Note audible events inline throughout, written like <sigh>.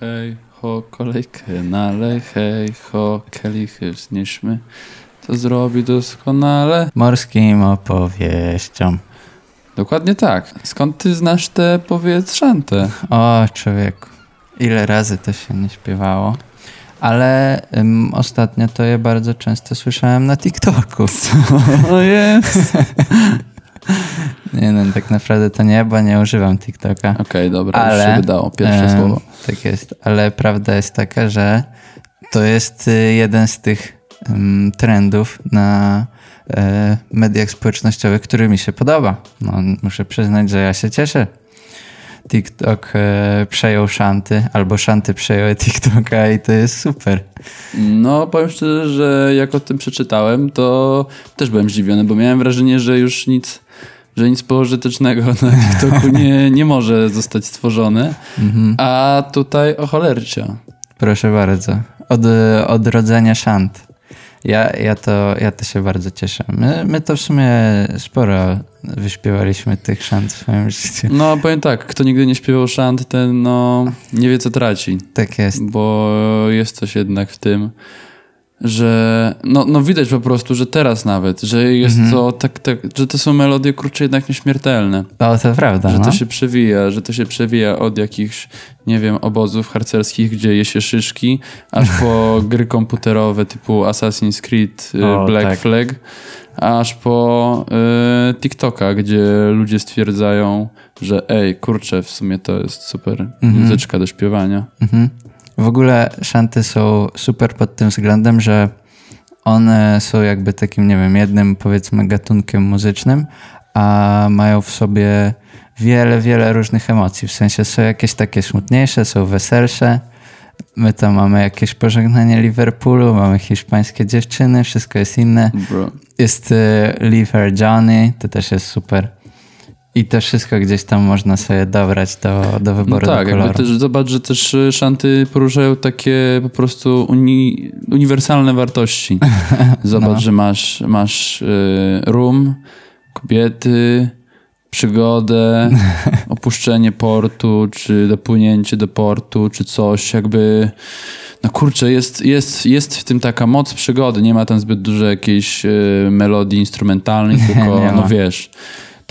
Hej, ho, kolejkę nalej, hej, ho, kielichy wznieśmy. To zrobi doskonale. Morskim opowieściom. Dokładnie tak. Skąd ty znasz tę powietrzantę? O, człowieku. Ile razy to się nie śpiewało. Ale ostatnio to je bardzo często słyszałem na TikToku. <laughs> O jest. <laughs> Nie no, tak naprawdę to nie, bo nie używam TikToka. Okej, dobra, Ale, już się wydało. Pierwsze Em, słowo. Tak jest, ale prawda jest taka, że to jest y, jeden z tych ym, trendów na e, mediach społecznościowych, który mi się podoba. No, muszę przyznać, że ja się cieszę. TikTok e, przejął szanty, albo szanty przejęły TikToka i to jest super. No, powiem szczerze, że jak o tym przeczytałem, to też byłem zdziwiony, bo miałem wrażenie, że już nic, że nic pożytecznego na TikToku nie, nie może zostać stworzone. Mhm. A tutaj o cholercia. Proszę bardzo. Od, odrodzenia szant. Ja, ja, to, ja to się bardzo cieszę. My, my to w sumie sporo wyśpiewaliśmy tych szant w swoim życiu. No, powiem tak, kto nigdy nie śpiewał szant, ten no nie wie co traci. Tak jest. Bo jest coś jednak w tym, że no, no widać po prostu, że teraz nawet, że jest Mhm. to tak, tak, że to są melodie kurczę jednak nieśmiertelne. O, to prawda. Że no. to się przewija, że to się przewija od jakichś, nie wiem, obozów harcerskich, gdzie je się szyszki, aż po <laughs> gry komputerowe typu Assassin's Creed, y, O, Black tak. Flag, aż po y, TikToka, gdzie ludzie stwierdzają, że ej, kurczę, w sumie to jest super muzyczka do śpiewania. Mhm. W ogóle szanty są super pod tym względem, że one są jakby takim, nie wiem, jednym powiedzmy gatunkiem muzycznym, a mają w sobie wiele, wiele różnych emocji. W sensie są jakieś takie smutniejsze, są weselsze. My tam mamy jakieś pożegnanie Liverpoolu, mamy hiszpańskie dziewczyny, wszystko jest inne. Bro. Jest y, Leave Her Johnny, to też jest super. I to wszystko gdzieś tam można sobie dobrać do, do No wyboru tak, do koloru. też, zobacz, że też y, szanty poruszają takie po prostu uni, uniwersalne wartości. <laughs> Zobacz, No. że masz, masz y, rum, kobiety, przygodę, <laughs> opuszczenie portu, czy dopłynięcie do portu, czy coś, jakby no kurczę, jest, jest, jest w tym taka moc przygody, nie ma tam zbyt dużo jakiejś y, melodii instrumentalnych, <laughs> tylko no wiesz,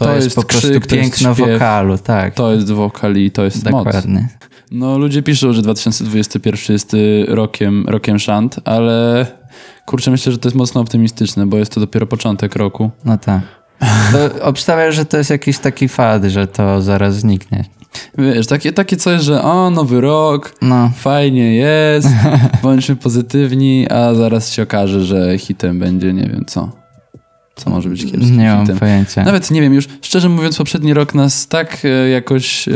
To, jest, po prostu krzyk, jest piękno wokalu, tak. to jest wokal i to jest moc. Dokładnie. No, ludzie piszą, że 2021 jest y, rokiem, rokiem szant, ale kurczę, myślę, że to jest mocno optymistyczne, bo jest to dopiero początek roku. No tak. <laughs> Obstawiam, że to jest jakiś taki fad, że to zaraz zniknie. Wiesz, takie, takie coś, że o, nowy rok, No, fajnie jest, <laughs> bądźmy pozytywni, a zaraz się okaże, że hitem będzie nie wiem co. Co może być kiepskim nie mam hitem. pojęcia. Nawet nie wiem, już szczerze mówiąc, poprzedni rok nas tak e, jakoś e,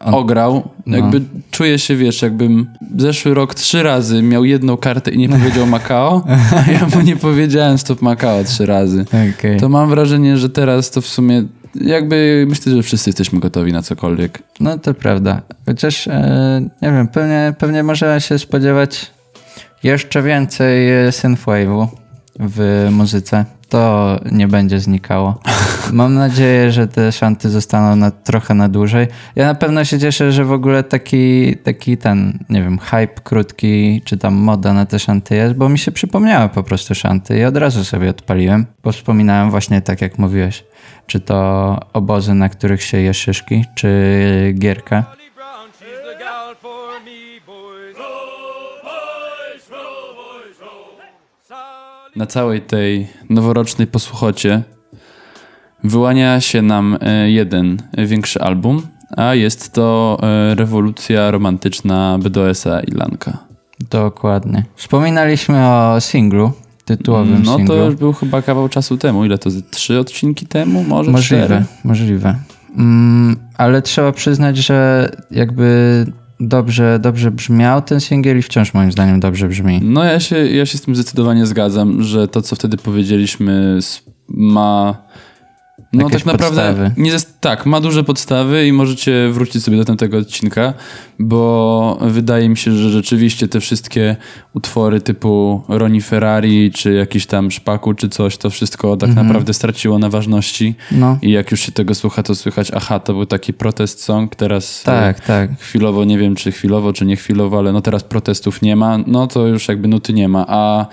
ograł. no. Jakby czuję się, wiesz, jakbym zeszły rok trzy razy miał jedną kartę i nie powiedział Macao, a ja mu nie powiedziałem stop Macao trzy razy. Okej. To mam wrażenie, że teraz to w sumie jakby myślę, że wszyscy jesteśmy gotowi na cokolwiek. No to prawda. Chociaż, e, nie wiem, pewnie, pewnie możemy się spodziewać jeszcze więcej synthwave'u w muzyce. To nie będzie znikało. Mam nadzieję, że te szanty zostaną na, trochę na dłużej. Ja na pewno się cieszę, że w ogóle taki, taki ten, nie wiem, hype krótki, czy tam moda na te szanty jest, bo mi się przypomniały po prostu szanty i od razu sobie odpaliłem, bo wspominałem właśnie tak jak mówiłeś, czy to obozy, na których się je szyszki, czy gierka. Na całej tej noworocznej posłuchocie wyłania się nam e, jeden większy album, a jest to e, rewolucja romantyczna BDS-a i Lanka. Dokładnie. Wspominaliśmy o singlu, tytułowym No singlu. to już był chyba kawał czasu temu. Ile to? Trzy odcinki temu? Może Możliwe, cztery? możliwe. Mm, ale trzeba przyznać, że jakby dobrze, dobrze brzmiał ten singiel i wciąż moim zdaniem dobrze brzmi. No ja się, ja się z tym zdecydowanie zgadzam, że to, co wtedy powiedzieliśmy, ma... No Jakieś tak naprawdę, podstawy. nie Tak, ma duże podstawy i możecie wrócić sobie do tamtego odcinka, bo wydaje mi się, że rzeczywiście te wszystkie utwory typu Roni Ferrari, czy jakiś tam Szpaku, czy coś, to wszystko tak naprawdę straciło na ważności. No. I jak już się tego słucha, to słychać, aha, to był taki protest song, teraz Tak, tak. e, chwilowo, nie wiem czy chwilowo, czy nie chwilowo, ale no teraz protestów nie ma, no to już jakby nuty nie ma, a,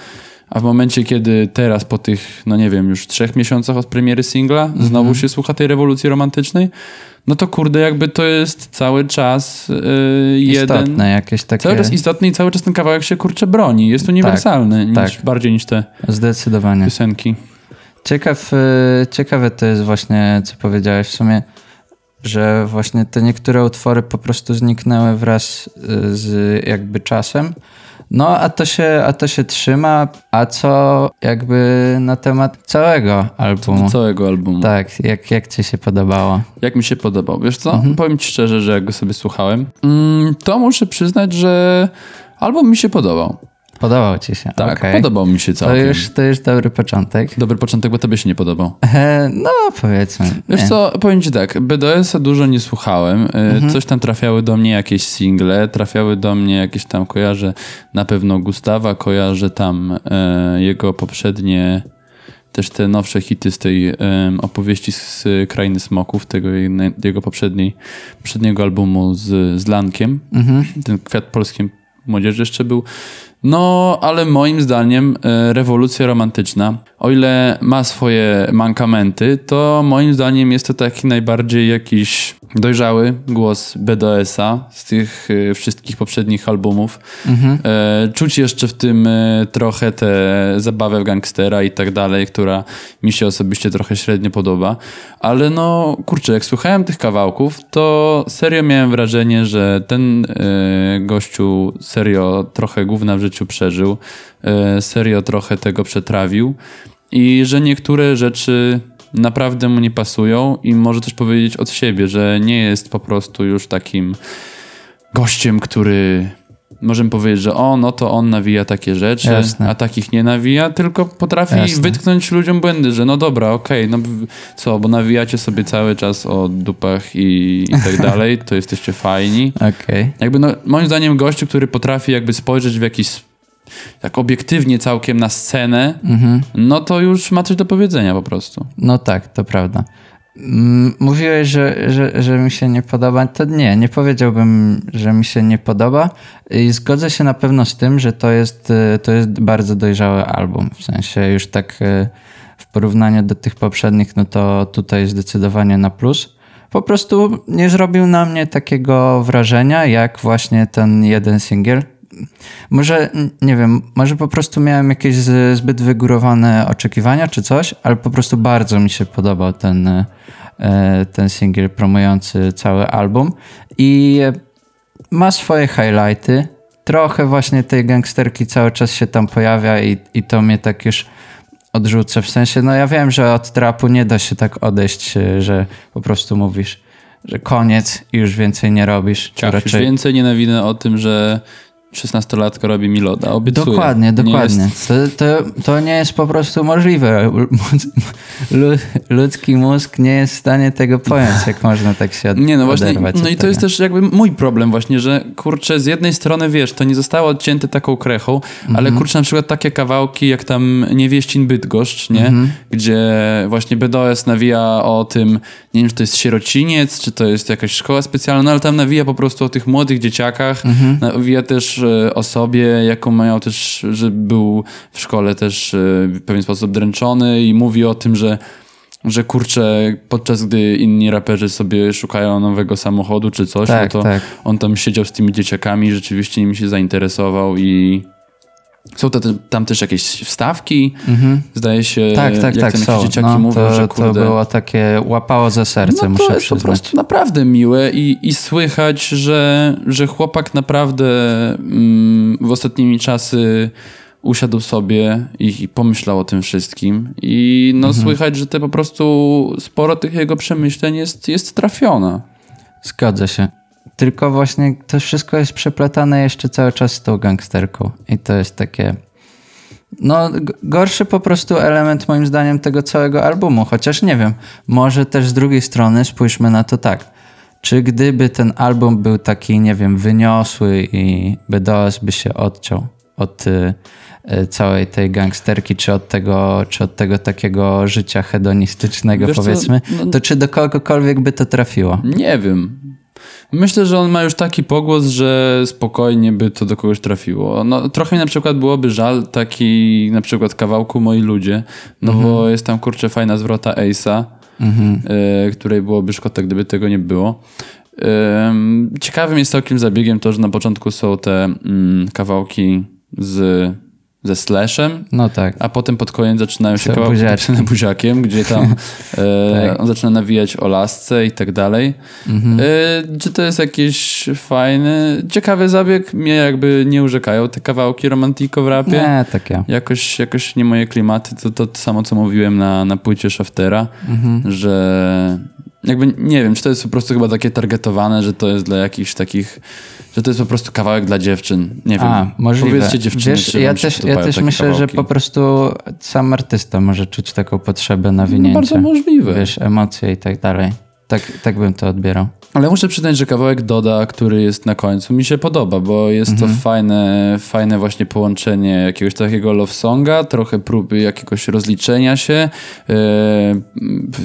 a w momencie, kiedy teraz po tych, no nie wiem, już trzech miesiącach od premiery singla, Mhm. znowu się słucha tej rewolucji romantycznej, no to kurde, jakby to jest cały czas yy, jeden... Istotne jakieś takie... Cały czas istotny i cały czas ten kawałek się kurczę broni. Jest uniwersalny niż, tak. bardziej niż te Zdecydowanie. piosenki. Ciekaw, y, ciekawe to jest właśnie, co powiedziałeś w sumie, że właśnie te niektóre utwory po prostu zniknęły wraz y, z jakby czasem. No, a to się, a to się trzyma, a co jakby na temat całego albumu. Całego albumu. Tak, jak, jak ci się podobało? Jak mi się podobał. Wiesz co? Mhm. Powiem ci szczerze, że jak go sobie słuchałem, mm, to muszę przyznać, że album mi się podobał. Podobał ci się? Tak, Okej. podobał mi się To całkiem. już, to już dobry początek. Dobry początek, bo tobie się nie podobał. E, no, powiedzmy. Wiesz nie. co, powiem ci tak, BDS-a dużo nie słuchałem. E, Mhm. Coś tam trafiały do mnie jakieś single, trafiały do mnie jakieś tam, kojarzę na pewno Gustawa, kojarzę tam e, jego poprzednie, też te nowsze hity z tej em, opowieści z Krainy Smoków, tego jego poprzedniej, poprzedniego albumu z, z Lankiem. Mhm. Ten kwiat polskiej młodzieży jeszcze był. No, ale moim zdaniem e, rewolucja romantyczna, o ile ma swoje mankamenty, to moim zdaniem jest to taki najbardziej jakiś dojrzały głos BDS-a z tych e, wszystkich poprzednich albumów. E, Czuć jeszcze w tym trochę tę zabawę w gangstera i tak dalej, która mi się osobiście trochę średnio podoba. Ale no, kurczę, jak słuchałem tych kawałków, to serio miałem wrażenie, że ten gościu serio trochę gówna w życiu przeżył, e, serio trochę tego przetrawił i że niektóre rzeczy naprawdę mu nie pasują i może też powiedzieć od siebie, że nie jest po prostu już takim gościem, który możemy powiedzieć, że o, no to on nawija takie rzeczy, Jasne. a takich nie nawija, tylko potrafi Jasne. wytknąć ludziom błędy, że no dobra, okej, no w- co, bo nawijacie sobie cały czas o dupach i, i tak <laughs> dalej, to jesteście fajni. Okej. Jakby no, moim zdaniem gościu, który potrafi jakby spojrzeć w jakiś tak obiektywnie całkiem na scenę, Mhm. no to już ma coś do powiedzenia po prostu. No tak, to prawda. Mm, Mówiłeś, że, że, że mi się nie podoba. To nie, nie powiedziałbym, że mi się nie podoba. I zgodzę się na pewno z tym, że to jest, y, to jest bardzo dojrzały album. W sensie już tak y, w porównaniu do tych poprzednich, no to tutaj zdecydowanie na plus. Po prostu nie zrobił na mnie takiego wrażenia, jak właśnie ten jeden singiel. Może, nie wiem, może po prostu miałem jakieś zbyt wygórowane oczekiwania czy coś, ale po prostu bardzo mi się podobał ten, e, ten singiel promujący cały album i ma swoje highlighty. Trochę właśnie tej gangsterki cały czas się tam pojawia i, i to mnie tak już odrzuca. W sensie, no ja wiem, że od trapu nie da się tak odejść, e, że po prostu mówisz, że koniec i już więcej nie robisz. Czy Tak, już więcej nienawidzę o tym, że 16-latka robi mi loda. Obiecuję. Dokładnie, Nie dokładnie. jest- To, to, to nie jest po prostu możliwe. Lu- Ludzki mózg nie jest w stanie tego pojąć, jak można tak się od, Nie, no właśnie, no i to tego. jest też jakby mój problem właśnie, że kurczę, z jednej strony wiesz, to nie zostało odcięte taką krechą, ale Mhm. kurczę na przykład takie kawałki jak tam Niewieścin Bydgoszcz, nie? Mhm. Gdzie właśnie BDOS nawija o tym, nie wiem, czy to jest sierociniec, czy to jest jakaś szkoła specjalna, ale tam nawija po prostu o tych młodych dzieciakach, Mhm. nawija też o sobie, jaką mają też, że był w szkole też e, w pewien sposób dręczony i mówi o tym, że że kurczę, podczas gdy inni raperzy sobie szukają nowego samochodu czy coś, Tak, no to tak. on tam siedział z tymi dzieciakami, rzeczywiście nimi się zainteresował i są to te, tam też jakieś wstawki, zdaje się, Tak, tak, jak tak, te są. dzieciaki No, mówią, to, że to kurde... było takie, łapało za serce, no muszę to jest po przyznać. prostu naprawdę miłe i, i słychać, że, że chłopak naprawdę mm, w ostatnimi czasy usiadł sobie i, i pomyślał o tym wszystkim i no Mhm. słychać, że te po prostu sporo tych jego przemyśleń jest, jest trafiona. Zgodzę się. Tylko właśnie to wszystko jest przeplatane jeszcze cały czas z tą gangsterką. I to jest takie. no, gorszy po prostu element moim zdaniem tego całego albumu, chociaż nie wiem, może też z drugiej strony spójrzmy na to tak. Czy gdyby ten album był taki, nie wiem, wyniosły i BDOS by się odciął od y, y, całej tej gangsterki, czy od tego, czy od tego takiego życia hedonistycznego, Wiesz powiedzmy, no- to czy do kogokolwiek by to trafiło? Nie wiem. Myślę, że on ma już taki pogłos, że spokojnie by to do kogoś trafiło. No, trochę mi na przykład byłoby żal taki na przykład kawałku Moi Ludzie, no bo jest tam kurczę fajna zwrota Ace'a, y, której byłoby szkoda, gdyby tego nie było. Ym, ciekawym jest całkiem zabiegiem to, że na początku są te mm, kawałki z, ze slashem, No tak. a potem pod koniec zaczynają się kawałki napisane <laughs> buziakiem, gdzie tam <laughs> e, Tak. on zaczyna nawijać o lasce i tak dalej. Mhm. E, czy to jest jakiś fajny, ciekawy zabieg? Mnie jakby nie urzekają te kawałki romantiko w rapie. Nie, tak ja. Jakoś, jakoś nie moje klimaty. To, to, to samo, co mówiłem na, na płycie Shaftera, Mhm. że jakby nie wiem, czy to jest po prostu chyba takie targetowane, że to jest dla jakichś takich, że to jest po prostu kawałek dla dziewczyn. Nie wiem. A, możliwe. Powiedzcie dziewczyny, Wiesz, czy ja też, ja też myślę, że kawałki? po prostu sam artysta może czuć taką potrzebę nawinięcia. No, bardzo możliwe. Wiesz, emocje i tak dalej. Tak, tak bym to odbierał. Ale muszę przyznać, że kawałek Doda, który jest na końcu, mi się podoba, bo jest Mhm. to fajne, fajne właśnie połączenie jakiegoś takiego love songa, trochę próby jakiegoś rozliczenia się. E,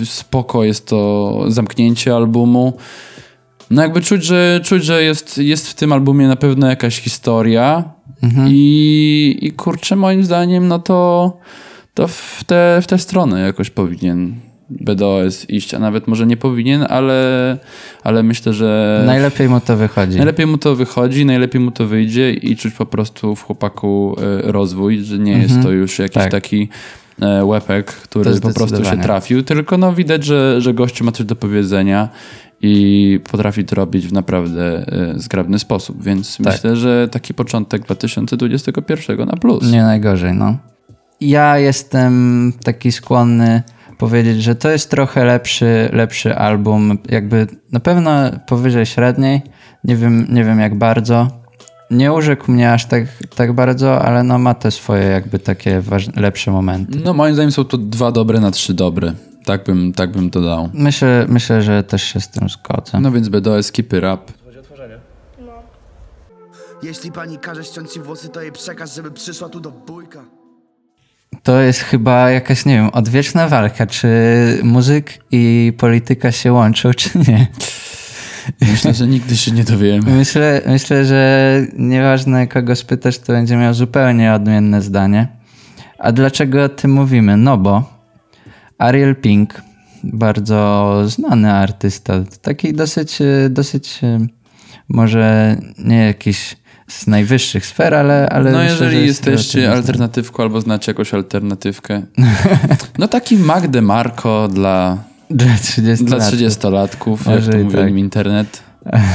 spoko jest to zamknięcie albumu. No jakby czuć, że, czuć, że jest, jest w tym albumie na pewno jakaś historia Mhm. i, i kurczę moim zdaniem no to, to w, tę w tę stronę jakoś powinien BDOS iść, a nawet może nie powinien, ale, ale myślę, że Najlepiej mu to wychodzi. najlepiej mu to wychodzi, najlepiej mu to wyjdzie i czuć po prostu w chłopaku e, rozwój, że nie jest to już jakiś Tak. taki e, łepek, który po prostu się trafił, tylko no widać, że, że gościu ma coś do powiedzenia i potrafi to robić w naprawdę e, zgrabny sposób, więc Tak. myślę, że taki początek 2021 na plus. Nie najgorzej, no. Ja jestem taki skłonny powiedzieć, że to jest trochę lepszy, lepszy album, jakby na pewno powyżej średniej, nie wiem, nie wiem jak bardzo. Nie urzekł mnie aż tak, tak bardzo, ale no ma te swoje jakby takie lepsze momenty. No moim zdaniem są to dwa dobre na trzy dobre. Tak bym, tak bym to dał. Myślę, myślę, że też się z tym zgodzę. No więc BDOS Keep It Up. Jeśli pani każe ściąć ci włosy, to jej przekaż, żeby przyszła tu do bójka. To jest chyba jakaś, nie wiem, odwieczna walka, czy muzyk i polityka się łączą, <laughs> czy nie. Myślę, że nigdy się nie dowiemy. Myślę, myślę, że nieważne kogo spytasz, to będzie miał zupełnie odmienne zdanie. A dlaczego o tym mówimy? No bo Ariel Pink, bardzo znany artysta, taki dosyć, dosyć e, może nie jakiś z najwyższych sfer, ale, ale No myślę, jeżeli że jest jesteście alternatywką albo znacie jakąś alternatywkę. No taki Mac DeMarco dla. Dla 30 dla lat. 30-latków, jak to i mówi tak. internet.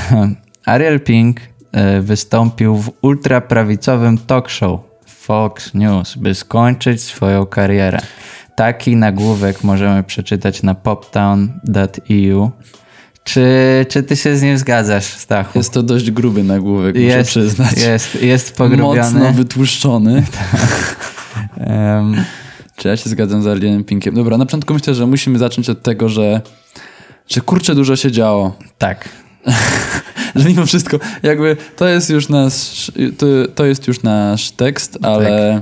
<laughs> Ariel Pink e, wystąpił w ultraprawicowym talk show Fox News, by skończyć swoją karierę. Taki nagłówek możemy przeczytać na poptown.eu. Czy, czy ty się z nim zgadzasz, Stachu? Jest to dość gruby nagłówek, muszę jest, przyznać. jest, jest pogrubiony. Mocno wytłuszczony. <laughs> Em, Czy ja się zgadzam z Alienem Pinkiem? Dobra, na początku myślę, że musimy zacząć od tego, że, że kurczę dużo się działo. tak. <laughs> Że mimo wszystko, jakby to jest już nasz, to, to jest już nasz tekst, ale,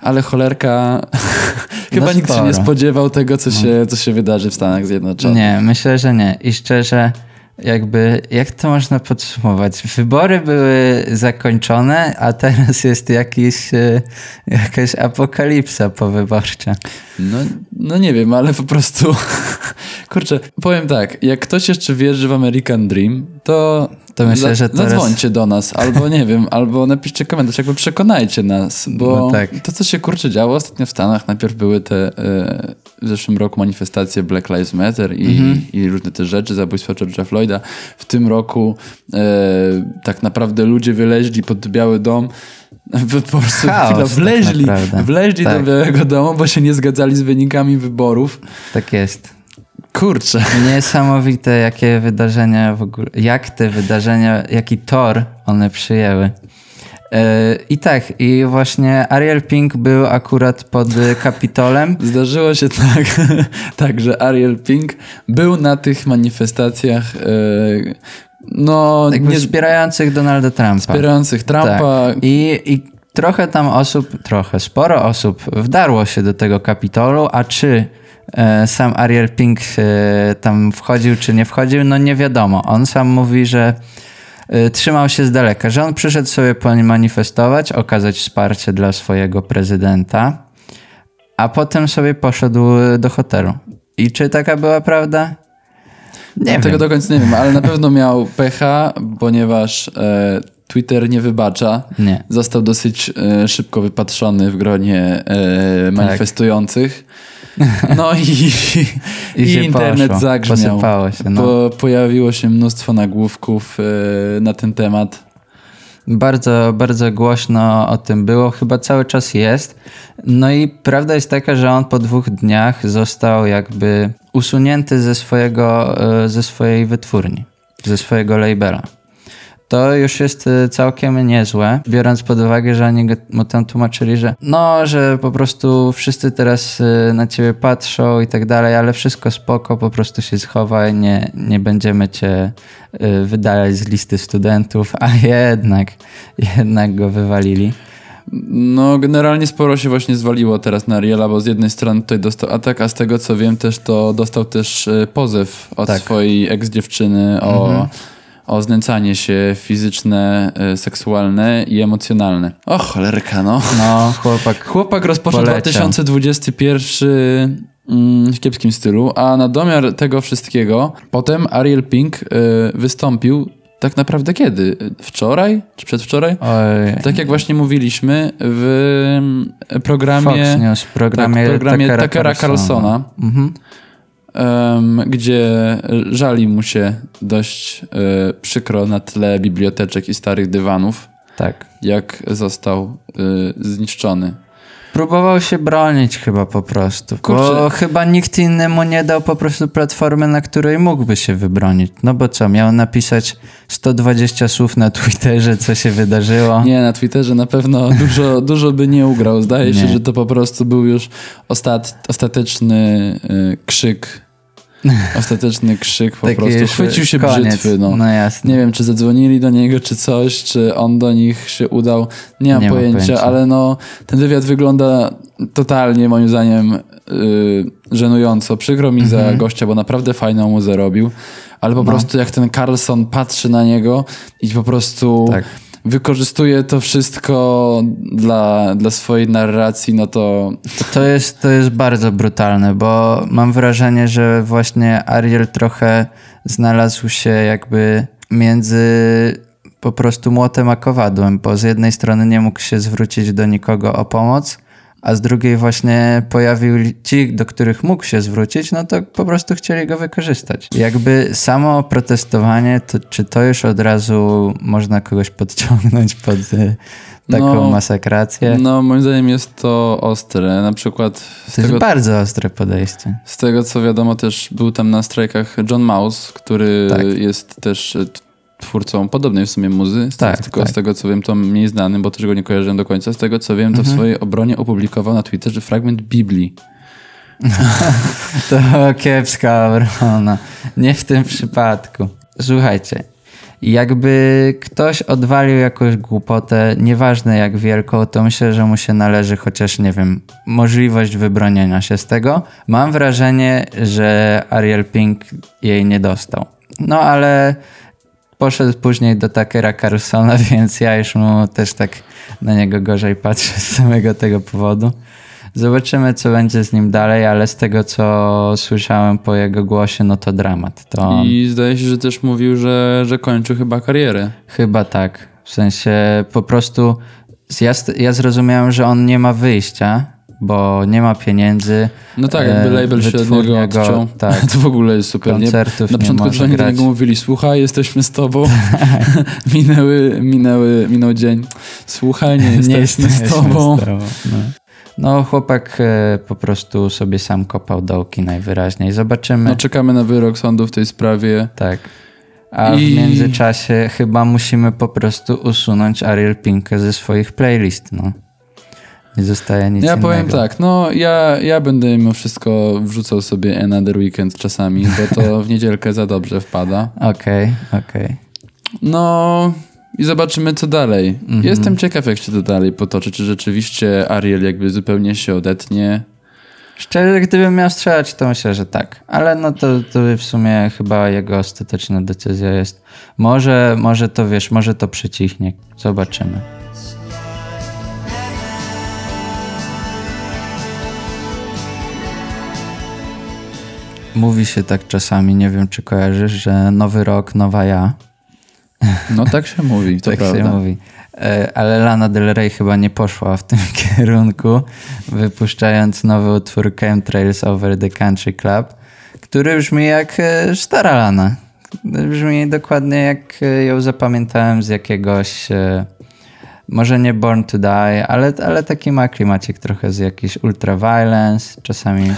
ale cholerka, <laughs> chyba No nikt się nie spodziewał tego, co się, co się wydarzy w Stanach Zjednoczonych. Nie, myślę, że nie. I szczerze, jakby, jak to można podsumować? Wybory były zakończone, a teraz jest jakiś, e, jakaś apokalipsa powyborcza. No, no nie wiem, ale po prostu, <laughs> kurczę, powiem tak, jak ktoś jeszcze wierzy w American Dream, to, To myślę, że teraz- zadzwońcie do nas, albo nie wiem, albo napiszcie komentarz, jakby przekonajcie nas, bo No tak. to, co się kurczę działo ostatnio w Stanach, najpierw były te e, w zeszłym roku manifestacje Black Lives Matter i, Mhm. i różne te rzeczy, zabójstwa George'a Floyda. W tym roku e, tak naprawdę ludzie wyleźli pod Biały Dom, po prostu Chaos, chwila, tak wleźli, wleźli do Tak. Białego Domu, bo się nie zgadzali z wynikami wyborów. Tak jest. Kurczę. Niesamowite, jakie wydarzenia w ogóle, jak te wydarzenia, jaki tor one przyjęły. E, I tak, i właśnie Ariel Pink był akurat pod Kapitolem. Zdarzyło się tak, <laughs> tak, że Ariel Pink był na tych manifestacjach e, no, Jakby nie, wspierających Donalda Trumpa. wspierających Trumpa. Tak. I, I trochę tam osób, trochę, sporo osób wdarło się do tego Kapitolu, a czy sam Ariel Pink e, tam wchodził, czy nie wchodził, no nie wiadomo. On sam mówi, że e, trzymał się z daleka, że on przyszedł sobie manifestować, okazać wsparcie dla swojego prezydenta, a potem sobie poszedł e, do hotelu. I czy taka była prawda? Nie Tego do końca nie wiem, ale na pewno miał pecha, ponieważ e, Twitter nie wybacza. Nie. Został dosyć e, szybko wypatrzony w gronie Tak. e, manifestujących. No i, i, I internet poszło. zagrzmiał. Posypało się, no. Po, pojawiło się mnóstwo nagłówków e, na ten temat. Bardzo, bardzo głośno o tym było, chyba cały czas jest. No i prawda jest taka, że on po dwóch dniach został jakby usunięty ze, swojego, e, ze swojej wytwórni, ze swojego labela. To już jest e, całkiem niezłe, biorąc pod uwagę, że oni mu tam tłumaczyli, że no, że po prostu wszyscy teraz e, na ciebie patrzą i tak dalej, ale wszystko spoko, po prostu się schowaj, nie, nie będziemy cię e, wydalać z listy studentów, a jednak, jednak go wywalili. No, generalnie sporo się właśnie zwaliło teraz na Ariela, bo z jednej strony tutaj dostał atak, a z tego co wiem też to dostał też pozew od Tak. swojej ex-dziewczyny o, o znęcanie się fizyczne, e, seksualne i emocjonalne. O cholerka, no. No, chłopak. Chłopak rozpoczął Poleciał. 2021 mm, w kiepskim stylu, a na domiar tego wszystkiego potem Ariel Pink e, wystąpił tak naprawdę kiedy? Wczoraj? Czy przedwczoraj? Oj, Tak jak właśnie mówiliśmy w mm, programie, Fox News, programie, tak, programie Tuckera Tuckera Carlsona, Mhm. Em, gdzie żali mu się dość e, przykro na tle biblioteczek i starych dywanów, Tak. jak został e, zniszczony. Próbował się bronić chyba po prostu, bo Kurczę. chyba nikt inny mu nie dał po prostu platformy, na której mógłby się wybronić. No bo co, miał napisać 120 słów na Twitterze, co się wydarzyło. Nie, na Twitterze na pewno dużo, <laughs> dużo by nie ugrał. Zdaje się, Nie. że to po prostu był już ostat, ostateczny e, krzyk. <laughs> Ostateczny krzyk po Taki prostu. Chwycił się koniec. brzytwy. No. no jasne. Nie wiem, czy zadzwonili do niego, czy coś, czy on do nich się udał. Nie mam Nie mam pojęcia, pojęcia. ale no, ten wywiad wygląda totalnie, moim zdaniem, yy, żenująco. Przykro mi Mhm. za gościa, bo naprawdę fajną muzę robił, ale No. po prostu jak ten Carlson patrzy na niego i po prostu Tak. Wykorzystuje to wszystko dla, dla swojej narracji, no to To jest, to jest bardzo brutalne, bo mam wrażenie, że właśnie Ariel trochę znalazł się jakby między po prostu młotem a kowadłem, bo z jednej strony nie mógł się zwrócić do nikogo o pomoc, a z drugiej właśnie pojawił ci, do których mógł się zwrócić, no to po prostu chcieli go wykorzystać. Jakby samo protestowanie, to, czy to już od razu można kogoś podciągnąć pod y, taką No, masakrację? no, moim zdaniem jest to ostre. Na przykład To jest tego, bardzo ostre podejście. Z tego co wiadomo, też był tam na strajkach John Mouse, który Tak. jest też e, twórcą podobnej w sumie muzy. Tak, tylko tak. z tego co wiem, to mniej znany, bo też go nie kojarzyłem do końca. Z tego co wiem, to Mhm. w swojej obronie opublikował na Twitterze fragment Biblii. <laughs> To kiepska obrona. Nie w tym przypadku. Słuchajcie, jakby ktoś odwalił jakąś głupotę, nieważne jak wielką, to myślę, że mu się należy chociaż, nie wiem, możliwość wybronienia się z tego. Mam wrażenie, że Ariel Pink jej nie dostał. No ale poszedł później do Takera Carlsona, <laughs> więc ja już mu też tak na niego gorzej patrzę z samego tego powodu. Zobaczymy, co będzie z nim dalej, ale z tego, co słyszałem po jego głosie, no to dramat. To on I zdaje się, że też mówił, że, że kończył chyba karierę. chyba tak. W sensie po prostu ja, ja zrozumiałem, że on nie ma wyjścia, bo nie ma pieniędzy. No tak, jakby E, label się od niego go- odciął. <laughs> tak. To w ogóle jest super. Nie? Koncertów Na nie początku może dzwonili do niego mówili, słuchaj, jesteśmy z tobą. <laughs> <laughs> minęły, minęły, minął dzień. Słuchaj, nie jesteśmy z tobą. z tobą, No. no chłopak e, po prostu sobie sam kopał dołki najwyraźniej. Zobaczymy. No czekamy na wyrok sądu w tej sprawie. tak. A I- w międzyczasie chyba musimy po prostu usunąć Ariel Pinkę ze swoich playlist, no. Nie zostaje nic Ja innego. powiem tak, no ja, ja będę mimo wszystko wrzucał sobie Another Weekend czasami, bo to w <laughs> niedzielkę za dobrze wpada. Okej, okej. No i zobaczymy co dalej. Mhm. Jestem ciekaw jak się to dalej potoczy, czy rzeczywiście Ariel jakby zupełnie się odetnie. Szczerze, gdybym miał strzelać, to myślę, że tak. Ale no to, to w sumie chyba jego ostateczna decyzja jest. Może, może to wiesz, może to przycichnie. Zobaczymy. Mówi się tak czasami, nie wiem czy kojarzysz, że nowy rok, nowa ja. No tak się mówi, <laughs> to tak prawda. się mówi. E, Ale Lana Del Rey chyba nie poszła w tym <laughs> kierunku, wypuszczając nowy utwór Chemtrails Over the Country Club, który brzmi jak e, stara Lana. Brzmi dokładnie jak e, ją zapamiętałem z jakiegoś, może nie Born to Die, ale, ale taki ma klimacik trochę z jakiś Ultraviolence, czasami,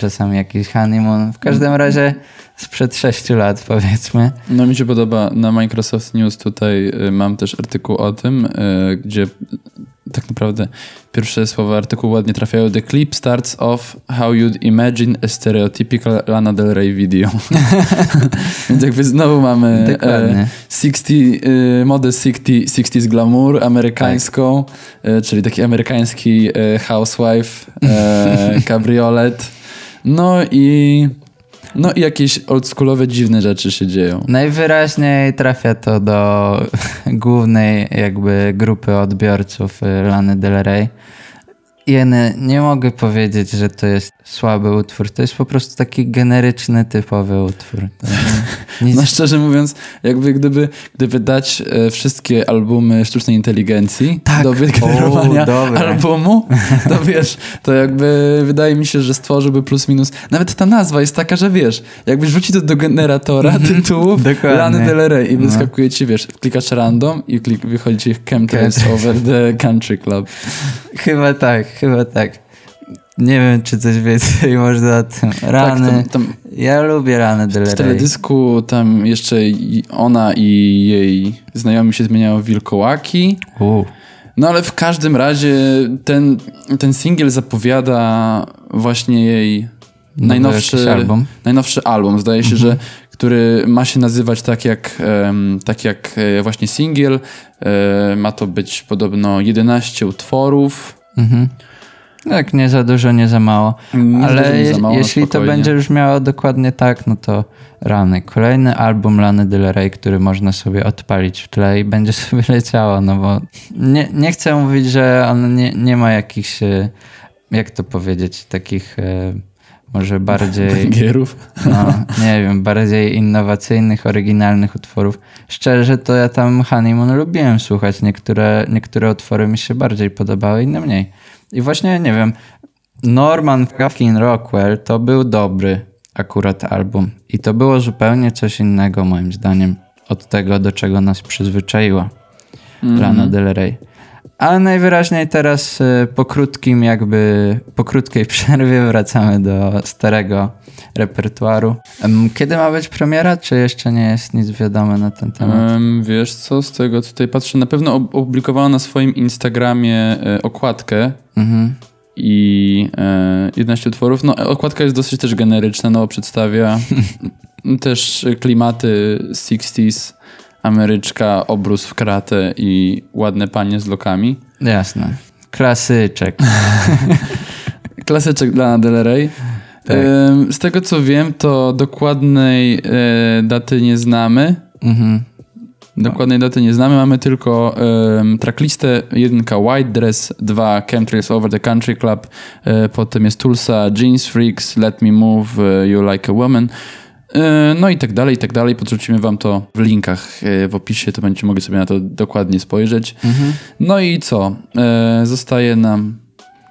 czasami jakiś Honeymoon. W każdym razie sprzed 6 lat powiedzmy. No mi się podoba, na Microsoft News tutaj y, mam też artykuł o tym, y, gdzie tak naprawdę pierwsze słowa artykułu ładnie trafiają. The clip starts off how you'd imagine a stereotypical Lana Del Rey video. <laughs> Więc jakby znowu mamy Dokładnie. e, 60, y, modę 60, 60s glamour amerykańską, e, czyli taki amerykański e, housewife, <laughs> cabriolet. No i no i jakieś oldschoolowe dziwne rzeczy się dzieją. Najwyraźniej trafia to do <laughs> głównej jakby grupy odbiorców y, Lany Del Rey. Jeny, nie mogę powiedzieć, że to jest słaby utwór. To jest po prostu taki generyczny, typowy utwór. Nic, <laughs> No szczerze mówiąc, jakby gdyby, gdyby dać e, wszystkie albumy sztucznej inteligencji Tak. do wygenerowania O, albumu, to <laughs> wiesz, to jakby wydaje mi się, że stworzyłby plus minus. Nawet ta nazwa jest taka, że wiesz, jakbyś wrzucił to do generatora tytułów <laughs> Dokładnie. Lany Del Rey i No. wyskakuje ci, wiesz, klikasz random i klik, wychodzi ci Chemtrails over the country club. Chyba tak, chyba tak. Nie wiem, czy coś więcej <laughs> można tym. Rany. Tak, tam, tam Ja lubię Rany Del w teledysku tam jeszcze ona i jej znajomi się zmieniają w wilkołaki. U. No ale w każdym razie ten, ten singiel zapowiada właśnie jej najnowszy album. najnowszy album. Zdaje się, że który ma się nazywać tak jak, em, tak jak e, właśnie singiel. E, ma to być podobno 11 utworów. Mhm. Tak, nie za dużo, nie za mało. Nie za Ale dużo, nie za je- mało, jeśli to będzie brzmiało dokładnie tak, no to rany. Kolejny album Lany Del Rey, który można sobie odpalić w tle i będzie <laughs> sobie leciało, no bo nie, nie chcę mówić, że on nie, nie ma jakichś, e, jak to powiedzieć, takich e, może bardziej... <laughs> Gierów. No, nie wiem, bardziej innowacyjnych, oryginalnych utworów. Szczerze, to ja tam Honeymoon lubiłem słuchać. Niektóre, niektóre utwory mi się bardziej podobały, inne mniej. I właśnie, nie wiem, Norman fucking Rockwell to był dobry akurat album. I to było zupełnie coś innego, moim zdaniem, od tego, do czego nas przyzwyczaiła Lana Del Rey. Ale najwyraźniej teraz y, po krótkim jakby, po krótkiej <laughs> przerwie wracamy do starego repertuaru. Kiedy ma być premiera, czy jeszcze nie jest nic wiadome na ten temat? Em, wiesz co, z tego tutaj patrzę, na pewno op- opublikowała na swoim Instagramie e, okładkę Mhm. i e, 11 utworów. No, okładka jest dosyć też generyczna, no, przedstawia <laughs> też klimaty 60s, Ameryczka, obrus w kratę i ładne panie z lokami. Jasne. Klasyczek. <laughs> Klasyczek dla Del Rey. Tak. Z tego co wiem, to dokładnej e, daty nie znamy. Mhm. Dokładnej daty nie znamy, mamy tylko um, tracklistę, jedynka White Dress, dwa Chemtrails Over the Country Club, e, potem jest Tulsa, Jeans Freaks, Let Me Move, e, You Like a Woman, no i tak dalej, i tak dalej. Podrzucimy wam to w linkach e, w opisie, to będziecie mogli sobie na to dokładnie spojrzeć. No i co? E, zostaje nam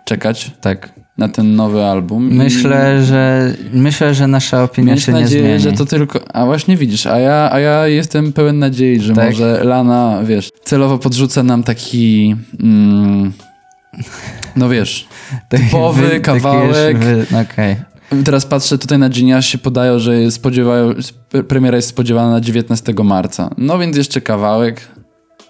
czekać Tak. na ten nowy album. Myślę, że myślę, że nasza opinia Mieć się nie nadzieję, zmieni. że to tylko. A właśnie widzisz, a ja, a ja jestem pełen nadziei, że Tak? może Lana, wiesz, celowo podrzuca nam taki. Mm, no wiesz, Taki typowy wy- taki kawałek. już wy- Okej. Teraz patrzę tutaj na Geniusie, podają, że spodziewają, premiera jest spodziewana na 19 marca. No więc jeszcze kawałek.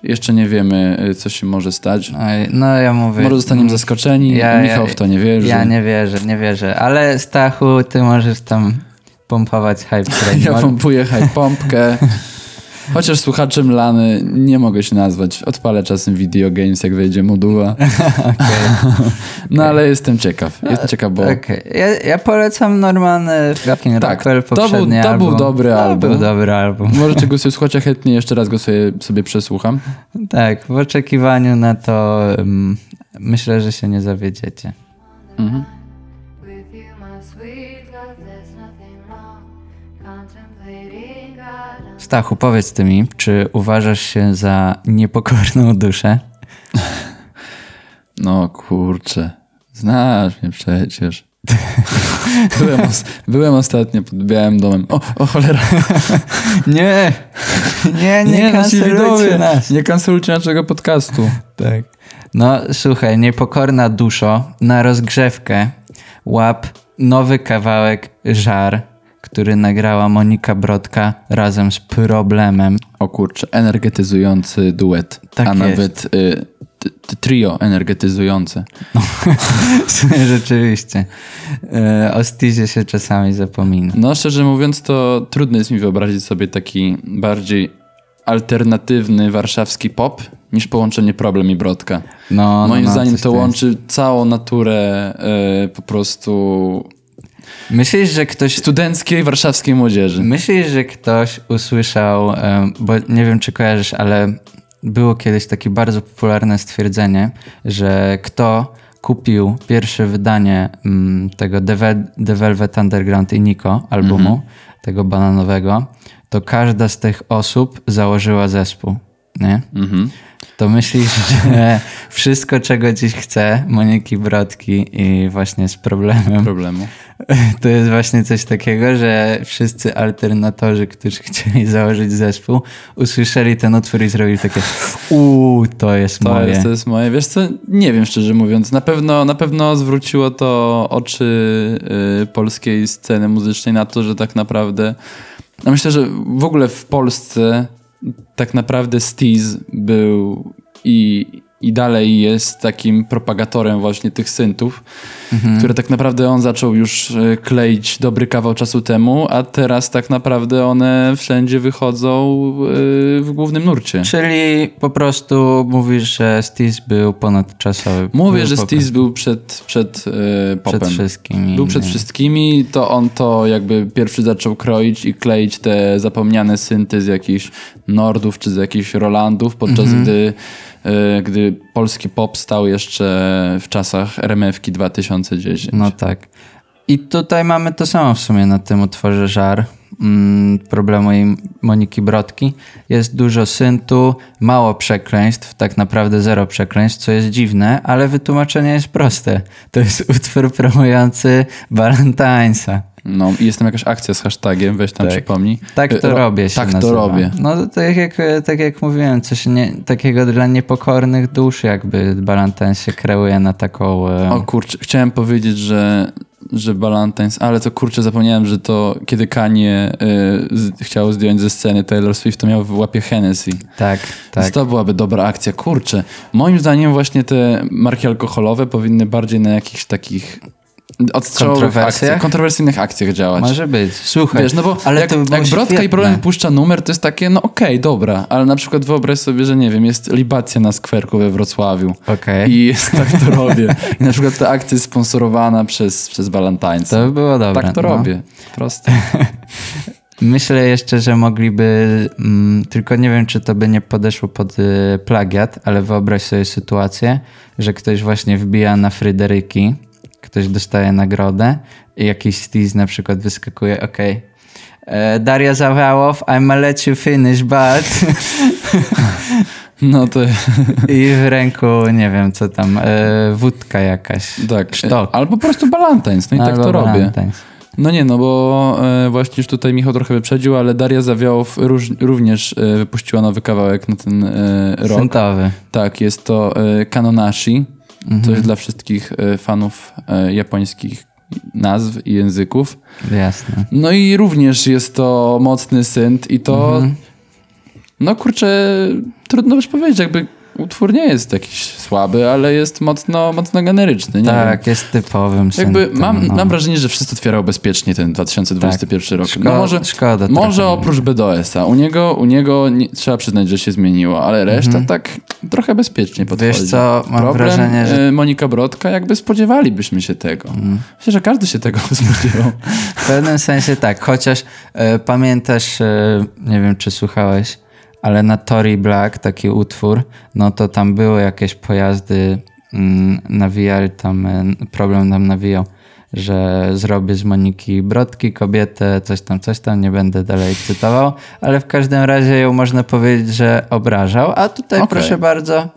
Jeszcze nie wiemy, y, co się może stać. No ja mówię. Może zostaniemy zaskoczeni. Michał w to nie wierzy. Ja nie wierzę, nie wierzę. Ale Stachu, ty możesz tam pompować hype train. <laughs> Ja pompuję pompkę. <laughs> Chociaż słuchaczem Lany nie mogę się nazwać. Odpalę czasem video games, jak wejdzie moduła. <laughs> No ale jestem ciekaw. Jestem ciekaw, bo Okej, ja, ja polecam normalny fucking Tak, Rockwell to był- poprzedni to był album. dobry to album. był dobry album. możecie go <laughs> sobie słuchać, a chętnie jeszcze raz go sobie, sobie przesłucham. Tak, w oczekiwaniu na to um, myślę, że się nie zawiedziecie. Mhm. Stachu, powiedz ty mi, czy uważasz się za niepokorną duszę? <laughs> No kurczę, znasz mnie przecież. <laughs> byłem, os- byłem ostatnio pod Białym Domem. O, o cholera. <laughs> Nie, nie, nie, nasi kancelujcie widzowie, nas. Nie kancelujcie naszego podcastu. Tak. No słuchaj, niepokorna duszo, na rozgrzewkę łap nowy kawałek Żar, który nagrała Monika Brodka razem z Problemem. O kurczę, energetyzujący duet. Tak a jest. nawet y, trio energetyzujące. <laughs> Sumie rzeczywiście. E, O Stizie się czasami zapomina. No szczerze mówiąc, to trudno jest mi wyobrazić sobie taki bardziej alternatywny warszawski pop niż połączenie Problem i Brodka. No, Moim no, no, zdaniem to tu jest. łączy całą naturę y, po prostu Myślisz, że ktoś studenckiej warszawskiej młodzieży. Myślisz, że ktoś usłyszał, bo nie wiem czy kojarzysz, ale było kiedyś takie bardzo popularne stwierdzenie, że kto kupił pierwsze wydanie mm, tego The, Vel- The Velvet Underground i Nico albumu, tego bananowego, to każda z tych osób założyła zespół, nie? Mhm. To myślisz, <laughs> że wszystko, czego dziś chce Moniki Brodki i właśnie z problemem Problemu. <laughs> to jest właśnie coś takiego, że wszyscy alternatorzy, którzy chcieli założyć zespół, usłyszeli ten utwór i zrobili takie uuu, to jest To moje. jest, to jest moje. Wiesz co, nie wiem szczerze mówiąc. Na pewno, na pewno zwróciło to oczy y, polskiej sceny muzycznej na to, że tak naprawdę... No myślę, że w ogóle w Polsce tak naprawdę Steez był i, i dalej jest takim propagatorem właśnie tych syntów, które tak naprawdę on zaczął już y, kleić dobry kawał czasu temu, a teraz tak naprawdę one wszędzie wychodzą y, w głównym nurcie. Czyli po prostu mówisz, że Stis był ponadczasowy. Mówię, był że po Steez był przed, przed e, popem. Przed wszystkimi. Był przed wszystkimi, to on to jakby pierwszy zaczął kroić i kleić te zapomniane synty z jakichś Nordów czy z jakichś Rolandów, podczas Mhm. gdy, e, gdy polski pop stał jeszcze w czasach RMF-ki 2010. No tak. I tutaj mamy to samo w sumie na tym utworze Żar. Mm, problemu i Moniki Brodki. Jest dużo syntu, mało przekleństw, tak naprawdę zero przekleństw, co jest dziwne, ale wytłumaczenie jest proste. To jest utwór promujący Valentinesa. No i jest tam jakaś akcja z hashtagiem, weź tam Tak. przypomnij. Tak to E, ro- robię się Tak to nazywa. robię. No to tak jak, tak jak mówiłem, coś nie, takiego dla niepokornych dusz, jakby Valentine się kreuje na taką... e, O kurczę, chciałem powiedzieć, że, że Valentine's, ale to kurczę, zapomniałem, że to kiedy Kanye y, z, chciał zdjąć ze sceny Taylor Swift, to miał w łapie Hennessy. tak, Więc tak. to byłaby dobra akcja. Kurczę, moim zdaniem właśnie te marki alkoholowe powinny bardziej na jakichś takich odstrzałowych akcjach, kontrowersyjnych akcjach działać. Może być. Słuchaj, Wiesz, no bo ale jak, to by było jak Brodka i. Problem puszcza numer, to jest takie, no okej, dobra, ale na przykład wyobraź sobie, że nie wiem, jest libacja na skwerku we Wrocławiu Okej. i jest, tak to robię. I na przykład ta akcja jest sponsorowana przez, przez Valentine's. To by było dobre. tak to no. robię. Proste. <laughs> Myślę jeszcze, że mogliby, mm, tylko nie wiem, czy to by nie podeszło pod y, plagiat, ale wyobraź sobie sytuację, że ktoś właśnie wbija na Fryderyki, ktoś dostaje nagrodę i jakiś Steez na przykład wyskakuje, okej, e, Daria Zawałow, I'ma let you finish, but... <laughs> No to I w ręku, nie wiem, co tam, e, wódka jakaś. tak. Sztok. Albo po prostu Valentine's, no i tak Albo to robię. Valentine's. No nie, no bo e, właśnie już tutaj Michał trochę wyprzedził, ale Daria Zawiałow róż, również e, wypuściła nowy kawałek na ten e, rok. Centowy. Tak, jest to e, Kanonashi. Mhm. Coś dla wszystkich e, fanów e, japońskich, nazw i języków. Jasne. No i również jest to mocny synt i to, Mhm. no kurczę, trudno już powiedzieć, jakby utwór nie jest jakiś słaby, ale jest mocno, mocno generyczny. Nie tak, wiem. jest typowym Jakby mam, no. mam wrażenie, że wszyscy otwierają bezpiecznie ten 2021 rok. Szko- no może, szkoda może oprócz BDS-a. U niego, u niego nie, trzeba przyznać, że się zmieniło, ale reszta tak trochę bezpiecznie podchodzi. Mhm. Wiesz co, mam Problem, wrażenie, że- Mhm. e, Monika Brodka, jakby spodziewalibyśmy się tego. Myślę, że każdy się tego <laughs> spodziewał. W pewnym sensie tak, chociaż e, pamiętasz, e, nie wiem czy słuchałeś, ale na Tory Black taki utwór, no to tam były jakieś pojazdy, mm, nawijali tam, e, problem nam nawijał, że zrobię z Moniki Brodki kobietę, coś tam, coś tam, nie będę dalej cytował, ale w każdym razie ją można powiedzieć, że obrażał, a tutaj Okej. proszę bardzo,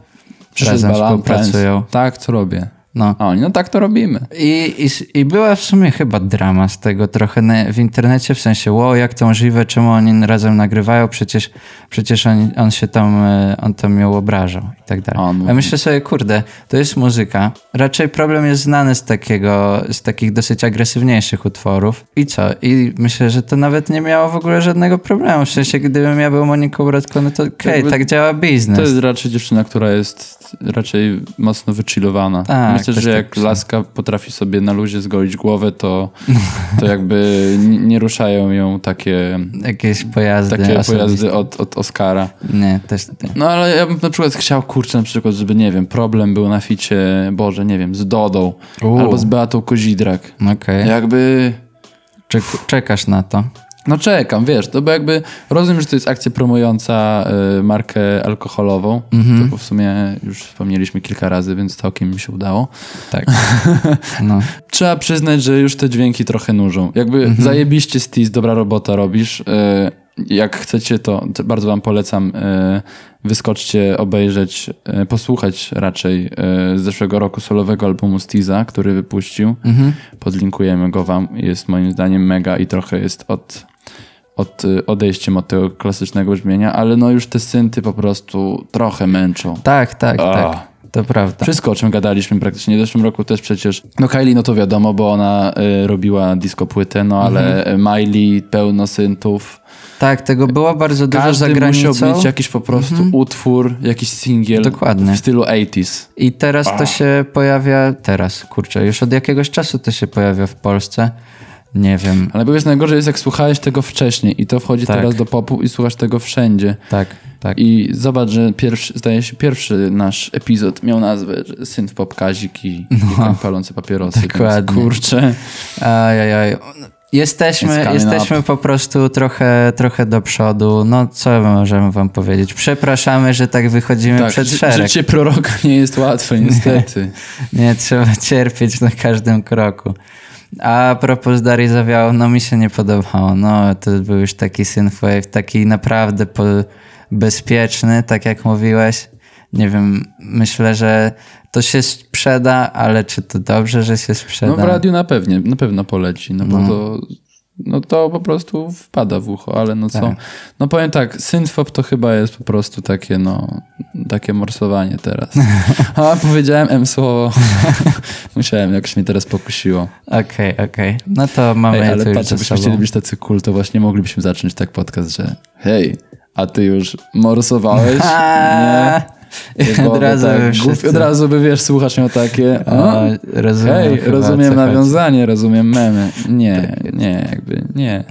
Przyszedł razem współpracują. Tak, to robię. No. A oni, no tak to robimy. I, i, I była w sumie chyba drama z tego trochę na, w internecie, w sensie, wow, jak to możliwe, czemu oni razem nagrywają, przecież, przecież on, on się tam, e, on tam ją obrażał i tak dalej. On A mówi- myślę sobie, kurde, to jest muzyka. Raczej problem jest znany z takiego, z takich dosyć agresywniejszych utworów. I co? I myślę, że to nawet nie miało w ogóle żadnego problemu. W sensie, gdybym ja był Moniką Brodką, no to okej, Jakby tak działa biznes. To jest raczej dziewczyna, która jest raczej mocno wychillowana. Tak, Myślę, że tak jak myślę. laska potrafi sobie na luzie zgolić głowę, to, to <laughs> jakby nie, ruszają ją takie, Jakieś pojazdy takie osobiste. pojazdy od, od Oscara. Nie, też nie. No ale ja bym na przykład chciał, kurczę, na przykład, żeby, nie wiem, problem był na ficie, Boże, nie wiem, z Dodą U. albo z Beatą Kozidrak. Okej. Jakby... Czek- czekasz na to. No czekam, wiesz, to bo jakby rozumiem, że to jest akcja promująca y, markę alkoholową, Mhm. to w sumie już wspomnieliśmy kilka razy, więc całkiem mi się udało. Tak. <laughs> No. Trzeba przyznać, że już te dźwięki trochę nużą. Jakby Mhm. zajebiście Stis, dobra robota robisz. Y, jak chcecie, to, to bardzo wam polecam. y, Wyskoczcie, obejrzeć, y, posłuchać raczej y, z zeszłego roku solowego albumu Stiza, który wypuścił. Mhm. Podlinkujemy go wam. Jest moim zdaniem mega i trochę jest od, od y, odejściem od tego klasycznego brzmienia, ale no już te synty po prostu trochę męczą. Tak, tak, tak. To prawda. Wszystko, o czym gadaliśmy praktycznie. W zeszłym roku też przecież. No Kylie, no to wiadomo, bo ona y, robiła disco płytę, no ale Mhm. Miley pełno syntów. Tak, tego było bardzo dużo za Każdy granicą. musiał mieć jakiś po prostu utwór, jakiś singiel Dokładnie. w stylu 80s. I teraz to się pojawia, teraz, kurczę, już od jakiegoś czasu to się pojawia w Polsce. Nie wiem. Ale wiesz, najgorzej jest jak słuchałeś tego wcześniej i to wchodzi Tak. teraz do popu i słuchasz tego wszędzie. Tak, tak. I zobacz, że pierwszy, zdaje się, pierwszy nasz epizod miał nazwę że Syn w popkazik i, i koń palący papierosy. Więc, No. Dokładnie. kurczę. Ajajaj. Jesteśmy, It's jesteśmy po prostu trochę, trochę do przodu. No, co możemy wam powiedzieć? Przepraszamy, że tak wychodzimy Tak, przed szereg. życie proroka nie jest łatwe, niestety. <laughs> Nie, trzeba cierpieć na każdym kroku. A propos Darii Zawiało, no mi się nie podobało. No, to był już taki synthwave, taki naprawdę bezpieczny, tak jak mówiłeś. Nie wiem, myślę, że to się sprzeda, ale czy to dobrze, że się sprzeda? No w radiu na pewnie, na pewno poleci, no bo to, no to po prostu wpada w ucho, ale no co. Tak. No powiem tak, synthpop to chyba jest po prostu takie, no, takie morsowanie teraz. <laughs> A powiedziałem M słowo. <laughs> Musiałem, jakoś mnie teraz pokusiło. Okej, okej. No to mamy Ej, ale patrz, jakbyśmy chcieli być tacy cool, to właśnie moglibyśmy zacząć tak podcast, że hej, a ty już morsowałeś? <laughs> A, <laughs> Od razu tak, wszyscy- Od razu by, wiesz, słuchasz miał takie... O, O, rozumiem Hej, rozumiem co chodzi. nawiązanie, rozumiem memy. Nie, nie, jakby nie.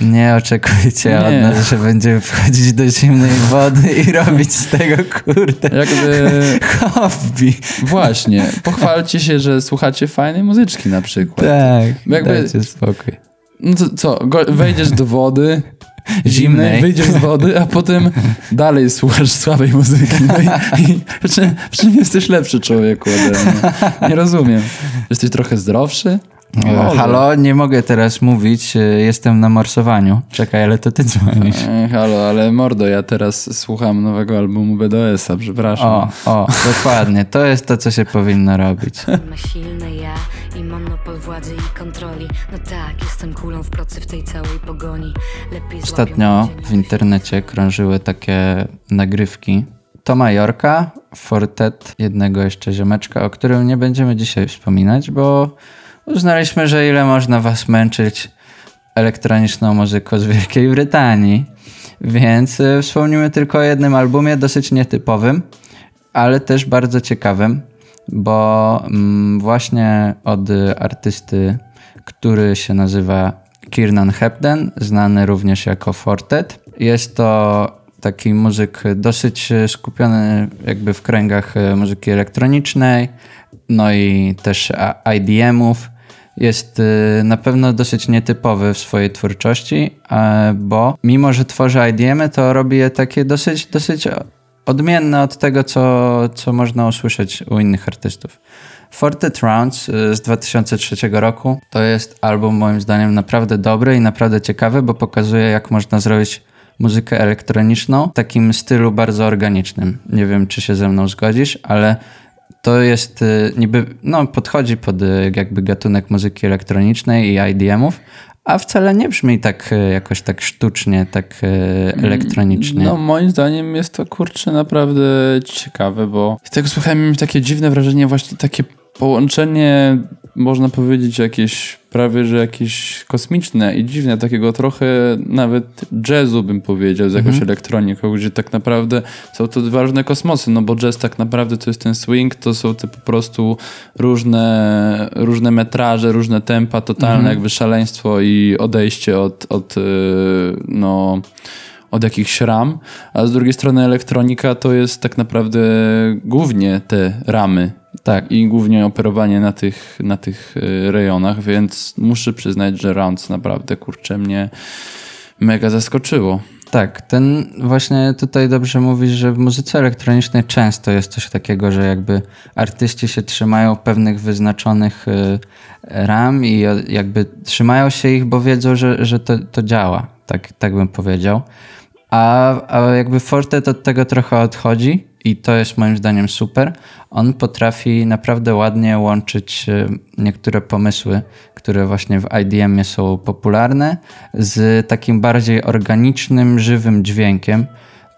Nie oczekujcie Nie. od nas, że będziemy wchodzić do zimnej wody i <laughs> robić z tego, kurde, Jakby hobby. właśnie, pochwalcie się, że słuchacie fajnej muzyczki na przykład. Tak, Jakby- dajcie spokój. No to co, wejdziesz do wody zimnej, wyjdziesz z wody, a potem dalej słuchasz słabej muzyki. No i, i w, czym, w czym jesteś lepszy człowieku ode mnie? Nie rozumiem. Jesteś trochę zdrowszy? E, Może. Halo, nie mogę teraz mówić, e, jestem na morsowaniu. Czekaj, ale to ty dzwonisz. E, halo, ale mordo, ja teraz słucham nowego albumu BDS-a, przepraszam. O, o, dokładnie, to jest to, co się powinno robić. Ma silne ja i monopol władzy i kontroli No tak, jestem kulą w procy w tej całej pogoni Lepiej Ostatnio w internecie krążyły takie nagrywki. To Majorka, Fortet, jednego jeszcze ziomeczka, o którym nie będziemy dzisiaj wspominać, bo uznaliśmy, że ile można was męczyć elektroniczną muzyką z Wielkiej Brytanii. Więc y, wspomnimy tylko o jednym albumie, dosyć nietypowym, ale też bardzo ciekawym, bo mm, właśnie od artysty, który się nazywa Kiernan Hepden, znany również jako Fortet. Jest to taki muzyk dosyć skupiony jakby w kręgach e, muzyki elektronicznej, no i też IDM-ów. Jest y, na pewno dosyć nietypowy w swojej twórczości, e, bo mimo, że tworzy IDM-y, to robi je takie dosyć, dosyć odmienne od tego, co, co można usłyszeć u innych artystów. Fortet Rounds y, z 2003 roku to jest album moim zdaniem naprawdę dobry i naprawdę ciekawy, bo pokazuje jak można zrobić muzykę elektroniczną w takim stylu bardzo organicznym. Nie wiem, czy się ze mną zgodzisz, ale to jest y, niby, no podchodzi pod y, jakby gatunek muzyki elektronicznej i IDM-ów, a wcale nie brzmi tak y, jakoś tak sztucznie, tak y, elektronicznie. No moim zdaniem jest to kurczę naprawdę ciekawe, bo z tego słuchałem miałem takie dziwne wrażenie, właśnie takie połączenie, można powiedzieć, jakieś prawie, że jakieś kosmiczne i dziwne, takiego trochę nawet jazzu bym powiedział, z jakąś Mhm. elektroniką, gdzie tak naprawdę są to dwa różne kosmosy, no bo jazz tak naprawdę to jest ten swing, to są te po prostu różne, różne metraże, różne tempa, totalne Mhm. jakby szaleństwo i odejście od, od yy, no od jakichś ram, a z drugiej strony elektronika to jest tak naprawdę głównie te ramy. Tak, i głównie operowanie na tych, na tych y, rejonach, więc muszę przyznać, że Rounds naprawdę kurczę mnie mega zaskoczyło. Tak, ten właśnie tutaj dobrze mówisz, że w muzyce elektronicznej często jest coś takiego, że jakby artyści się trzymają pewnych wyznaczonych y, ram i jakby trzymają się ich, bo wiedzą, że, że to, to działa, tak, tak bym powiedział. A, a jakby Fortet od tego trochę odchodzi i to jest moim zdaniem super. On potrafi naprawdę ładnie łączyć y, niektóre pomysły, które właśnie w IDM-ie są popularne, z takim bardziej organicznym, żywym dźwiękiem.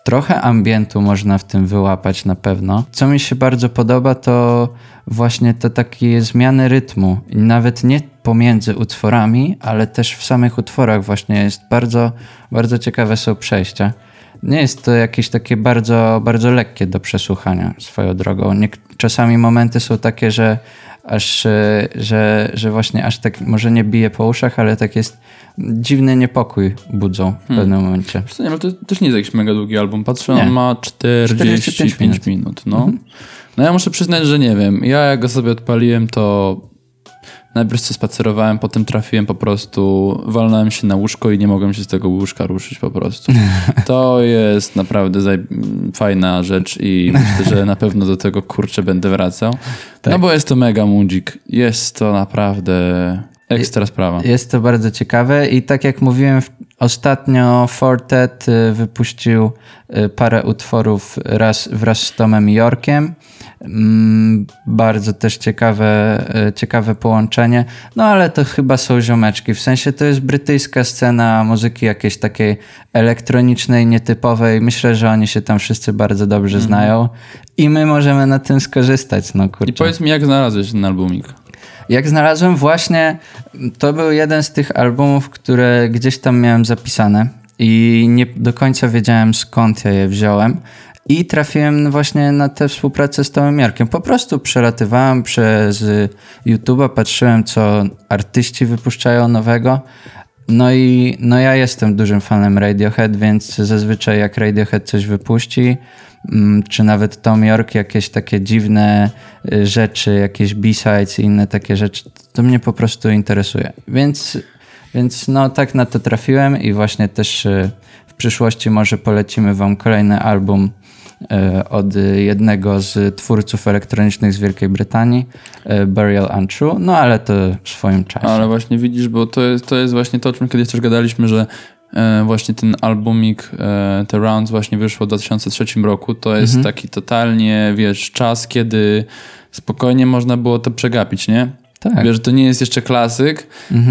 Trochę ambientu można w tym wyłapać na pewno. Co mi się bardzo podoba, to właśnie te takie zmiany rytmu. Nawet nie pomiędzy utworami, ale też w samych utworach właśnie jest bardzo, bardzo ciekawe są przejścia. Nie jest to jakieś takie bardzo, bardzo lekkie do przesłuchania swoją drogą. Nie, czasami momenty są takie, że aż, e, że, że właśnie aż tak może nie bije po uszach, ale tak jest dziwny niepokój budzą w pewnym momencie. Wiesz nie, ale to też nie jest jakiś mega długi album. Patrzę, Nie. on ma 45, 45 minut. minut. no. no ja muszę przyznać, że nie wiem. Ja jak go sobie odpaliłem, to najpierw co spacerowałem, potem trafiłem po prostu, walnąłem się na łóżko i nie mogłem się z tego łóżka ruszyć po prostu. <laughs> To jest naprawdę fajna rzecz i myślę, że na pewno do tego kurczę będę wracał. No bo jest to mega mundzik. Jest to naprawdę ekstra sprawa. Jest to bardzo ciekawe i tak jak mówiłem, w- ostatnio Fortet y, wypuścił y, parę utworów raz, wraz z Tomem Yorkiem. Mm, Bardzo też ciekawe, y, ciekawe połączenie. No ale to chyba są ziomeczki. W sensie to jest brytyjska scena muzyki jakiejś takiej elektronicznej, nietypowej. Myślę, że oni się tam wszyscy bardzo dobrze znają i my możemy na tym skorzystać. No kurczę. I powiedz mi, jak znalazłeś ten albumik? Jak znalazłem właśnie, to był jeden z tych albumów, które gdzieś tam miałem zapisane i nie do końca wiedziałem skąd ja je wziąłem. I trafiłem właśnie na tę współpracę z Tomem Jarkiem. Po prostu przelatywałem przez YouTube'a, patrzyłem co artyści wypuszczają nowego. No i no ja jestem dużym fanem Radiohead, więc zazwyczaj jak Radiohead coś wypuści, mm, czy nawet Tom York jakieś takie dziwne y, rzeczy, jakieś B-sides i inne takie rzeczy, to mnie po prostu interesuje. Więc, więc no tak na to trafiłem i właśnie też y, w przyszłości może polecimy wam kolejny album od jednego z twórców elektronicznych z Wielkiej Brytanii, y, Burial Untrue, no ale to w swoim czasie. Ale właśnie widzisz, bo to jest, to jest właśnie to, o czym kiedyś też gadaliśmy, że e, właśnie ten albumik e, The Rounds właśnie wyszło w 2003 roku. To jest Mhm. taki totalnie, wiesz, czas, kiedy spokojnie można było to przegapić, nie? Tak. Wiesz, to nie jest jeszcze klasyk,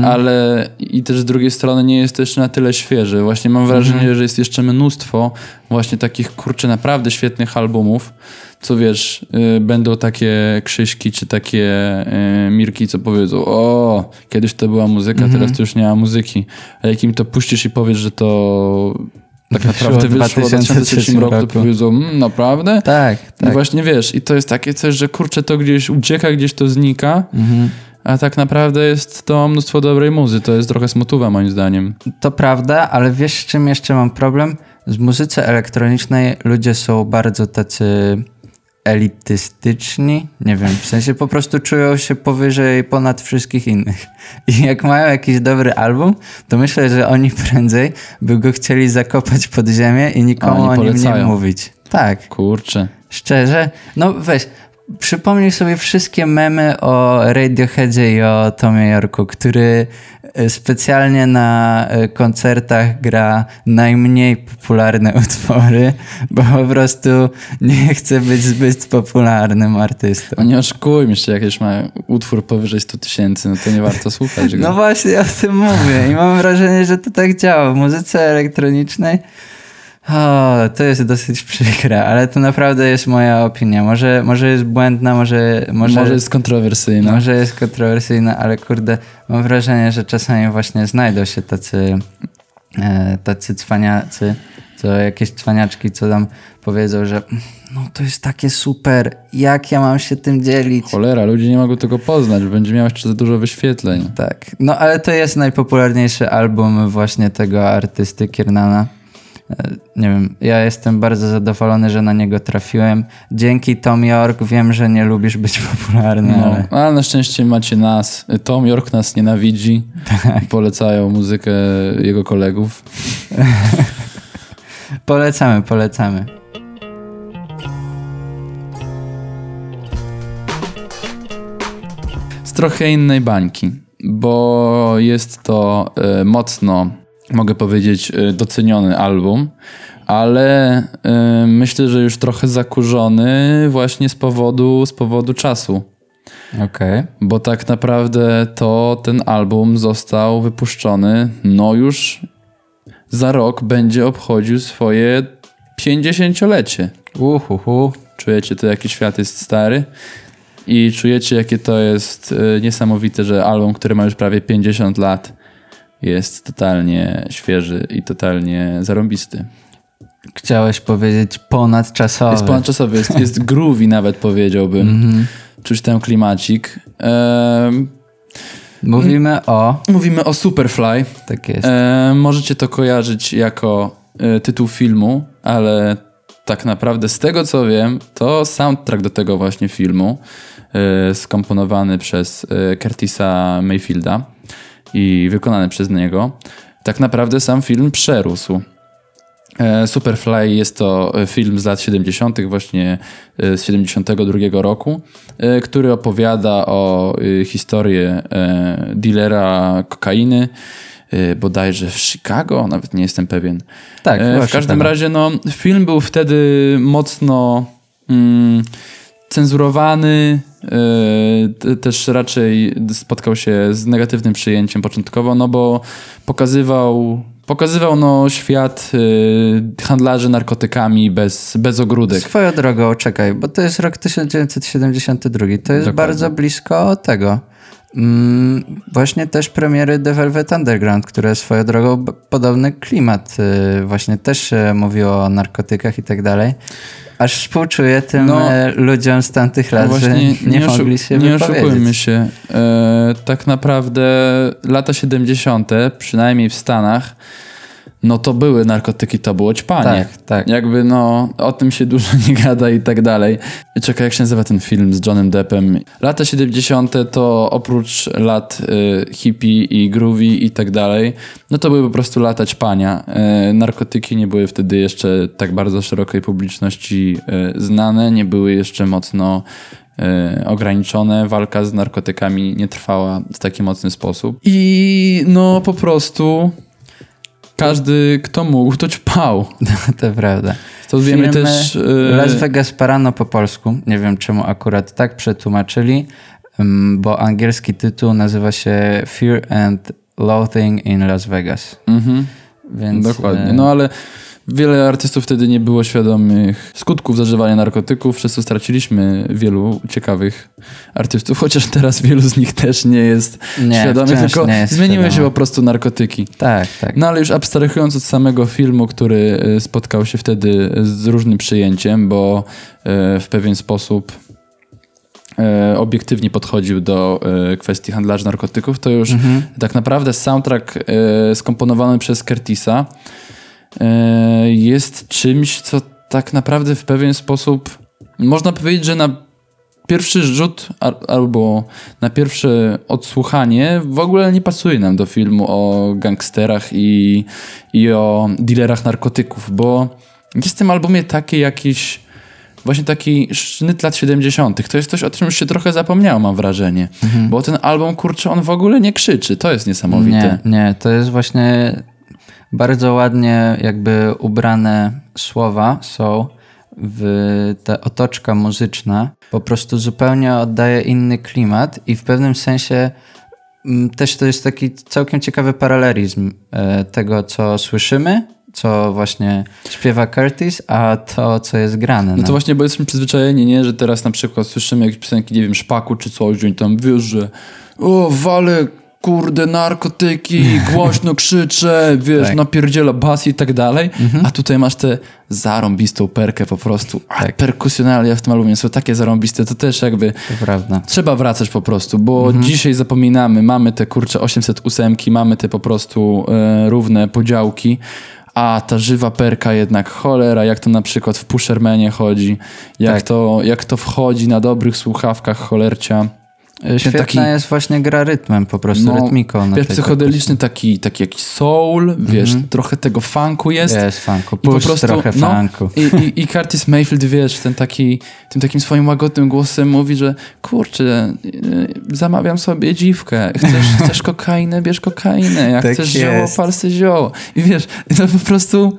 ale i też z drugiej strony nie jest to jeszcze na tyle świeży. Właśnie mam wrażenie, że jest jeszcze mnóstwo właśnie takich, kurczę, naprawdę świetnych albumów, co wiesz, y, będą takie Krzyśki czy takie y, Mirki, co powiedzą, o, kiedyś to była muzyka, teraz to już nie ma muzyki. A jak im to puścisz i powiesz, że to tak naprawdę wyszło w 2003 2003 roku, to roku. powiedzą, mm, naprawdę? Tak, No tak. właśnie wiesz, i to jest takie coś, że kurczę, to gdzieś ucieka, gdzieś to znika, Mhm. a tak naprawdę jest to mnóstwo dobrej muzy. To jest trochę smutowa moim zdaniem. To prawda, ale wiesz z czym jeszcze mam problem? Z muzyce elektronicznej ludzie są bardzo tacy elitystyczni. Nie wiem, w sensie po prostu czują się powyżej ponad wszystkich innych. I jak mają jakiś dobry album, to myślę, że oni prędzej by go chcieli zakopać pod ziemię i nikomu o nim nie mówić. Tak, Kurczę. szczerze. No weź, przypomnij sobie wszystkie memy o Radioheadzie i o Tomie Yorku, który e, specjalnie na e, koncertach gra najmniej popularne <laughs> utwory, bo po prostu nie chce być zbyt popularnym artystą. No nie oszukujmy się, jak już ma utwór powyżej 100 tysięcy, no to nie warto słuchać go. No właśnie o tym mówię i mam wrażenie, że to tak działa. W muzyce elektronicznej o, to jest dosyć <laughs> przykre, ale to naprawdę jest moja opinia. Może, może jest błędna, może, może, Może jest kontrowersyjna. Może jest kontrowersyjna, ale kurde, mam wrażenie, że czasami właśnie znajdą się tacy, e, tacy cwaniacy, co jakieś cwaniaczki, co tam powiedzą, że no to jest takie super, jak ja mam się tym dzielić? Cholera, ludzie nie mogą tego poznać, będzie miał jeszcze za dużo wyświetleń. Tak, no ale to jest najpopularniejszy album właśnie tego artysty Kiernana. E, Nie wiem, ja jestem bardzo zadowolony, że na niego trafiłem. Dzięki Tom York wiem, że nie lubisz być <laughs> popularny, No, ale ale na szczęście macie nas. Tom York nas nienawidzi. Tak. Polecają muzykę jego kolegów. <laughs> polecamy, polecamy. z trochę innej bańki, bo jest to e, mocno, mogę powiedzieć, e, doceniony album, ale e, myślę, że już trochę zakurzony właśnie z powodu, z powodu czasu. Okej. Bo tak naprawdę to ten album został wypuszczony, no już za rok będzie obchodził swoje 50-lecie. Uhuhu. Czujecie to, jaki świat jest stary i czujecie, jakie to jest e, niesamowite, że album, który ma już prawie 50 lat, jest totalnie świeży i totalnie zarąbisty. Chciałeś powiedzieć ponadczasowy. Jest ponadczasowy, jest, jest <laughs> groovy nawet powiedziałbym. Czuć ten klimacik. Em, Mówimy o... mówimy o Superfly. Tak jest. E, możecie to kojarzyć jako e, tytuł filmu, ale tak naprawdę z tego co wiem, to soundtrack do tego właśnie filmu e, skomponowany przez e, Curtisa Mayfielda i wykonany przez niego. Tak naprawdę sam film przerósł. E, Superfly jest to e, film z lat 70., właśnie e, z 72 roku, który opowiada o historię dealera kokainy, bodajże w Chicago, nawet nie jestem pewien. Tak, W każdym Chicago. razie, no, film był wtedy mocno mm, cenzurowany, e, te- też raczej spotkał się z negatywnym przyjęciem początkowo, no bo pokazywał, pokazywał no, świat e, handlarzy narkotykami bez, bez ogródek. Swoją drogą, czekaj, bo to jest rok 1972. To jest Dokładnie. bardzo blisko tego. Mm, właśnie też premiery The Velvet Underground, które swoją drogą podobny klimat y, właśnie też y, mówiło o narkotykach i tak dalej. Aż współczuję tym No, e, ludziom z tamtych lat, że nie, oszu- mogli się nie oszukujmy się. E, tak naprawdę lata 70., przynajmniej w Stanach, no to były narkotyki, to było ćpanie. Tak, tak. Jakby no, o tym się dużo <laughs> nie gada i tak dalej. Czekaj, jak się nazywa ten film z Johnem Deppem? Lata 70. to oprócz lat y, hippie i groovy i tak dalej, no to były po prostu lata ćpania. Y, narkotyki nie były wtedy jeszcze tak bardzo szerokiej publiczności y, znane, nie były jeszcze mocno y, ograniczone. Walka z narkotykami nie trwała w taki mocny sposób. I no po prostu każdy, kto mógł, to ćpał. <laughs> to prawda. To wiemy też... y, Las Vegas Parano po polsku. Nie wiem czemu akurat tak przetłumaczyli. ym, bo angielski tytuł nazywa się Fear and Loathing in Las Vegas. Mhm. Więc, Dokładnie. e, No ale wiele artystów wtedy nie było świadomych skutków zażywania narkotyków, przez co straciliśmy wielu ciekawych artystów, chociaż teraz wielu z nich też nie jest Nie, świadomych, tylko nie jest zmieniły się po prostu narkotyki. Tak, tak. No ale już abstrahując od samego filmu, który y, spotkał się wtedy z różnym przyjęciem, bo y, w pewien sposób y, obiektywnie podchodził do kwestii handlarzy narkotyków, to już tak naprawdę soundtrack skomponowany przez Curtisa jest czymś, co tak naprawdę w pewien sposób można powiedzieć, że na pierwszy rzut albo na pierwsze odsłuchanie w ogóle nie pasuje nam do filmu o gangsterach i, i o dealerach narkotyków, bo jest w tym albumie taki jakiś właśnie taki sznyt lat 70. To jest coś, o czym już się trochę zapomniało, mam wrażenie. Bo ten album, kurczę, on w ogóle nie krzyczy. To jest niesamowite. Nie, nie, to jest właśnie bardzo ładnie jakby ubrane słowa są w ta otoczka muzyczna. Po prostu zupełnie oddaje inny klimat i w pewnym sensie mm, też to jest taki całkiem ciekawy paralelizm e, tego, co słyszymy, co właśnie śpiewa Curtis, a to, co jest grane. No to właśnie, bo jesteśmy przyzwyczajeni, nie? Że teraz na przykład słyszymy jakieś piosenki, nie wiem, Szpaku czy coś, że oni tam wiesz, że o, wale, kurde, narkotyki, <laughs> głośno krzyczę, wiesz, Tak. napierdziela bas i tak dalej, a tutaj masz tę zarąbistą perkę po prostu. A perkusjonalia w tym albumie są takie zarąbiste, to też jakby To prawda. trzeba wracać po prostu, bo dzisiaj zapominamy, mamy te kurcze 808, mamy te po prostu e, równe podziałki, a ta żywa perka jednak cholera, jak to na przykład w Pushermanie chodzi, jak, Tak. to, jak to wchodzi na dobrych słuchawkach cholercia. Świetna taki- jest właśnie gra rytmem, po prostu No, rytmiką. na Wiesz, psychodeliczny taki, taki jakiś soul, wiesz, trochę tego funku jest. Jest funku. Po prostu, trochę no, funku. I, i, I Curtis Mayfield, wiesz, ten taki, tym takim swoim łagodnym głosem mówi, że kurczę, yy, zamawiam sobie dziwkę. Chcesz, <laughs> chcesz kokainę? Bierz kokainę. Jak Tak chcesz zioło, jest. pal sobie zioło. I wiesz, to po prostu...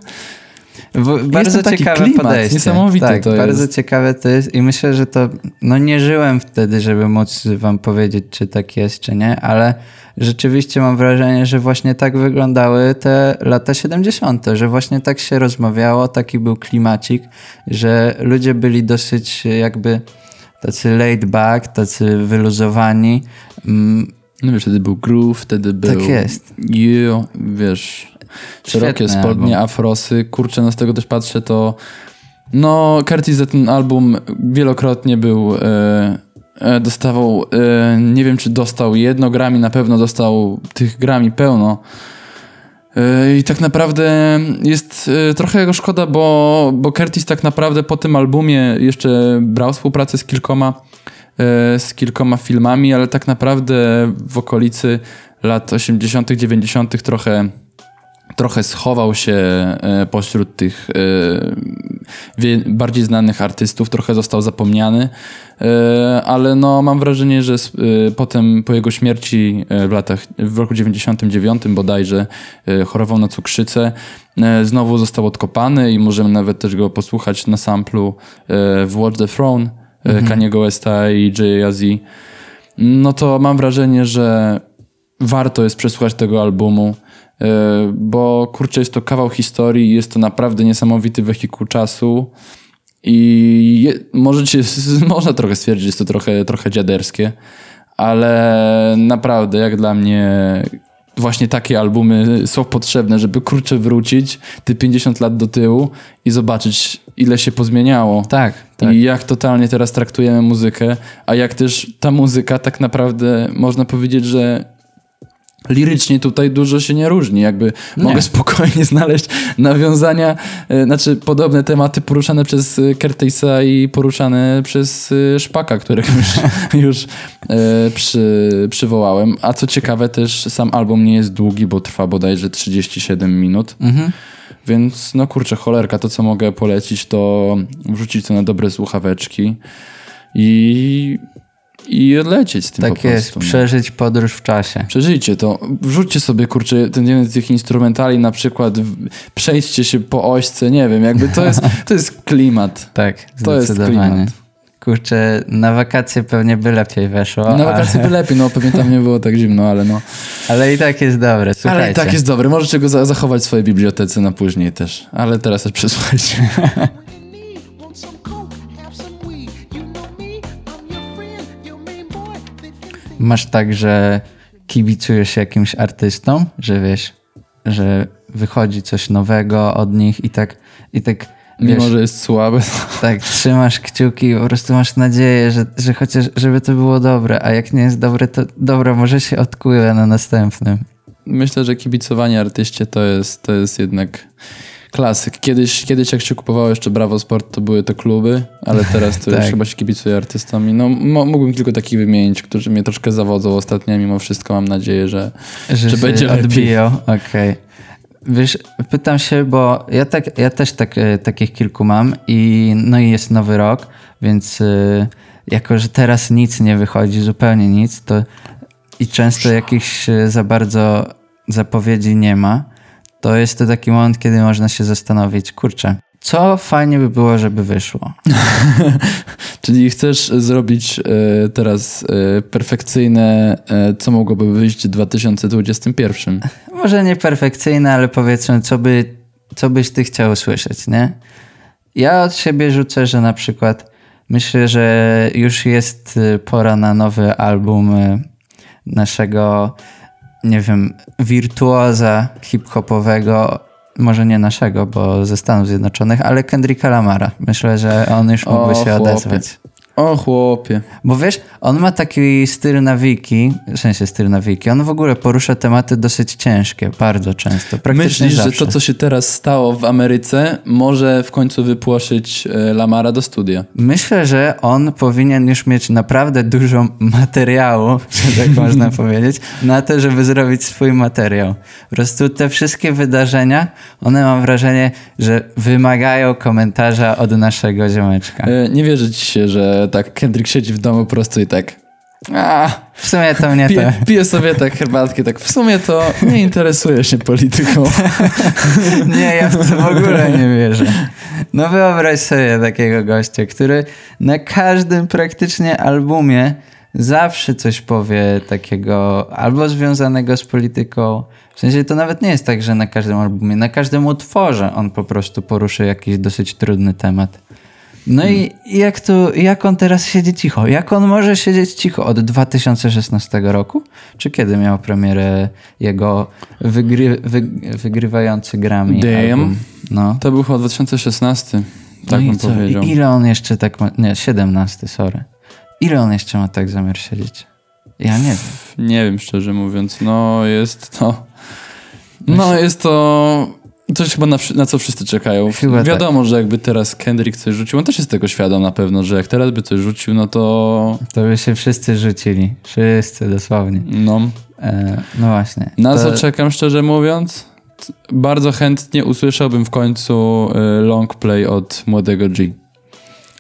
Bardzo ciekawe klimat, podejście. niesamowite tak, to bardzo jest. ciekawe to jest i myślę, że to, no nie żyłem wtedy, żeby móc wam powiedzieć, czy tak jest, czy nie, ale rzeczywiście mam wrażenie, że właśnie tak wyglądały te lata 70., że właśnie tak się rozmawiało, taki był klimacik, że ludzie byli dosyć jakby tacy laid back, tacy wyluzowani. Mm, No wiesz, wtedy był groove, wtedy był... Tak jest. Yeah, wiesz, szerokie spodnie, album. afrosy. Kurczę, no z tego też patrzę, to... No, Curtis za ten album wielokrotnie był... E, e, dostawał... E, nie wiem, czy dostał jedno grami, na pewno dostał tych grami pełno. I tak naprawdę jest trochę jego szkoda, bo, bo Curtis tak naprawdę po tym albumie jeszcze brał współpracę z kilkoma, z kilkoma filmami, ale tak naprawdę w okolicy lat 80., 90. trochę trochę schował się e, pośród tych e, bardziej znanych artystów, trochę został zapomniany, e, ale no mam wrażenie, że potem po jego śmierci w latach, w roku 99 bodajże chorował na cukrzycę, znowu został odkopany i możemy nawet też go posłuchać na samplu w Watch the Throne mhm. Kaniego Westa i Jay-Z. No to mam wrażenie, że warto jest przesłuchać tego albumu, bo kurczę, jest to kawał historii, jest to naprawdę niesamowity wehikuł czasu i je, możecie, można trochę stwierdzić, że jest to trochę, trochę dziaderskie, ale naprawdę, jak dla mnie właśnie takie albumy są potrzebne, żeby kurczę wrócić te 50 lat do tyłu i zobaczyć, ile się pozmieniało. tak, tak. I jak totalnie teraz traktujemy muzykę, a jak też ta muzyka tak naprawdę można powiedzieć, że lirycznie tutaj dużo się nie różni. Jakby mogę spokojnie znaleźć nawiązania, e, znaczy podobne tematy poruszane przez e, Curtisa i poruszane przez e, Szpaka, którego już, <laughs> już przy, przywołałem. A co ciekawe też sam album nie jest długi, bo trwa bodajże 37 minut. Mhm. Więc no kurczę, cholerka, to co mogę polecić, to wrzucić to na dobre słuchaweczki i, i odlecieć z tym Tak po prostu. jest, no. przeżyć podróż w czasie. Przeżyjcie to. Wrzućcie sobie, kurczę, ten jeden z tych instrumentali, na przykład przejdźcie się po ośce, nie wiem, jakby to jest, <laughs> to jest klimat. Tak, To jest klimat. kurczę, na wakacje pewnie by lepiej weszło. Na wakacje by lepiej, no pewnie tam nie było tak zimno, ale no. Ale, ale i tak jest dobre, słuchajcie. Ale i tak jest dobry. Możecie go za- zachować w swojej bibliotece na później też. Ale teraz też przesłuchajcie. <laughs> Masz tak, że kibicujesz jakimś artystom, że wiesz, że wychodzi coś nowego od nich i tak, i tak, wiesz, Mimo, że jest słaby. tak trzymasz kciuki i po prostu masz nadzieję, że, że chociaż, żeby to było dobre, a jak nie jest dobre, to dobra, może się odkuje na następnym. Myślę, że kibicowanie artyście to jest, to jest jednak klasyk. Kiedyś, kiedyś jak się kupowało jeszcze Bravo Sport, to były to kluby, ale teraz to <laughs> już Tak. chyba się kibicuje artystom. I no, mógłbym kilku takich wymienić, którzy mnie troszkę zawodzą ostatnio, mimo wszystko mam nadzieję, że, Że, że będzie odbiją, okej. Wiesz, pytam się, bo ja, tak, ja też tak, e, takich kilku mam i no i jest nowy rok, więc e, jako, że teraz nic nie wychodzi, zupełnie nic, to i często jakichś e, za bardzo zapowiedzi nie ma, to jest to taki moment, kiedy można się zastanowić, kurczę, co fajnie by było, żeby wyszło. <laughs> Czyli chcesz zrobić e, teraz e, perfekcyjne, e, co mogłoby wyjść w 2021. Może nie perfekcyjne, ale powiedzmy, co, by, co byś ty chciał usłyszeć, nie? Ja od siebie rzucę, że na przykład myślę, że już jest y, pora na nowy album y, naszego, nie wiem, wirtuoza hip-hopowego, może nie naszego, bo ze Stanów Zjednoczonych, ale Kendricka Lamara. Myślę, że on już mógłby O, się chłopie. odezwać. O chłopie. Bo wiesz, on ma taki styl nawiki, w sensie styl nawiki, on w ogóle porusza tematy dosyć ciężkie, bardzo często, praktycznie Myślisz, zawsze. że to, co się teraz stało w Ameryce, może w końcu wypłoszyć e, Lamara do studia? Myślę, że on powinien już mieć naprawdę dużo materiału, <laughs> że tak można <laughs> powiedzieć, na to, żeby zrobić swój materiał. Po prostu te wszystkie wydarzenia, one mam wrażenie, że wymagają komentarza od naszego ziomeczka. E, Nie wierzę ci się, że tak Kendrick siedzi w domu po prostu i tak. A, W sumie to mnie to... pije, pije sobie tak herbatkę, tak w sumie to nie interesuje się polityką. <laughs> Nie, ja w to w ogóle nie wierzę. No wyobraź sobie takiego gościa, który na każdym praktycznie albumie zawsze coś powie takiego albo związanego z polityką. W sensie to nawet nie jest tak, że na każdym albumie, na każdym utworze on po prostu poruszy jakiś dosyć trudny temat. No i jak, tu, jak on teraz siedzi cicho? Jak on może siedzieć cicho od 2016 roku? Czy kiedy miał premierę jego wygry, wy, wygrywający Grammy Damn. album? No. To był chyba 2016, tak no i co? powiedział. I ile on jeszcze tak ma... Nie, 17, sorry. Ile on jeszcze ma tak zamiar siedzieć? Ja nie wiem. Nie wiem, szczerze mówiąc. No, jest to. No, jest to. Coś chyba na, na co wszyscy czekają. Chyba tak. Wiadomo, że jakby teraz Kendrick coś rzucił, on też jest tego świadom na pewno, że jak teraz by coś rzucił, no to. To by się wszyscy rzucili. Wszyscy, dosłownie. No. E, no właśnie. Na To- co czekam, szczerze mówiąc? Bardzo chętnie usłyszałbym w końcu y, long play od młodego G.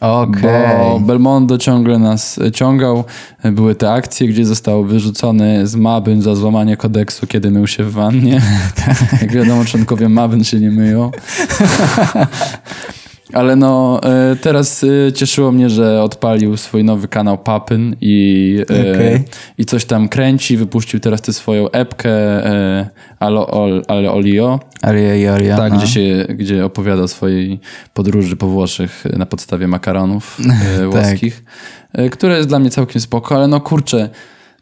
Okej. Bo Belmondo ciągle nas y, ciągał. Były te akcje, gdzie został wyrzucony z Mabyn za złamanie kodeksu, kiedy mył się w wannie. <laughs> Jak wiadomo, członkowie Mabyn się nie myją. <laughs> Ale no, y, teraz y, cieszyło mnie, że odpalił swój nowy kanał Papyn i, y, Okej. i coś tam kręci. Wypuścił teraz tę swoją epkę Ale, Ol- Ale Olio. Alia i Alia. Tak, no. gdzie, się, gdzie opowiada o swojej podróży po Włoszech na podstawie makaronów e, <laughs> włoskich, e, które jest dla mnie całkiem spoko, ale no kurczę,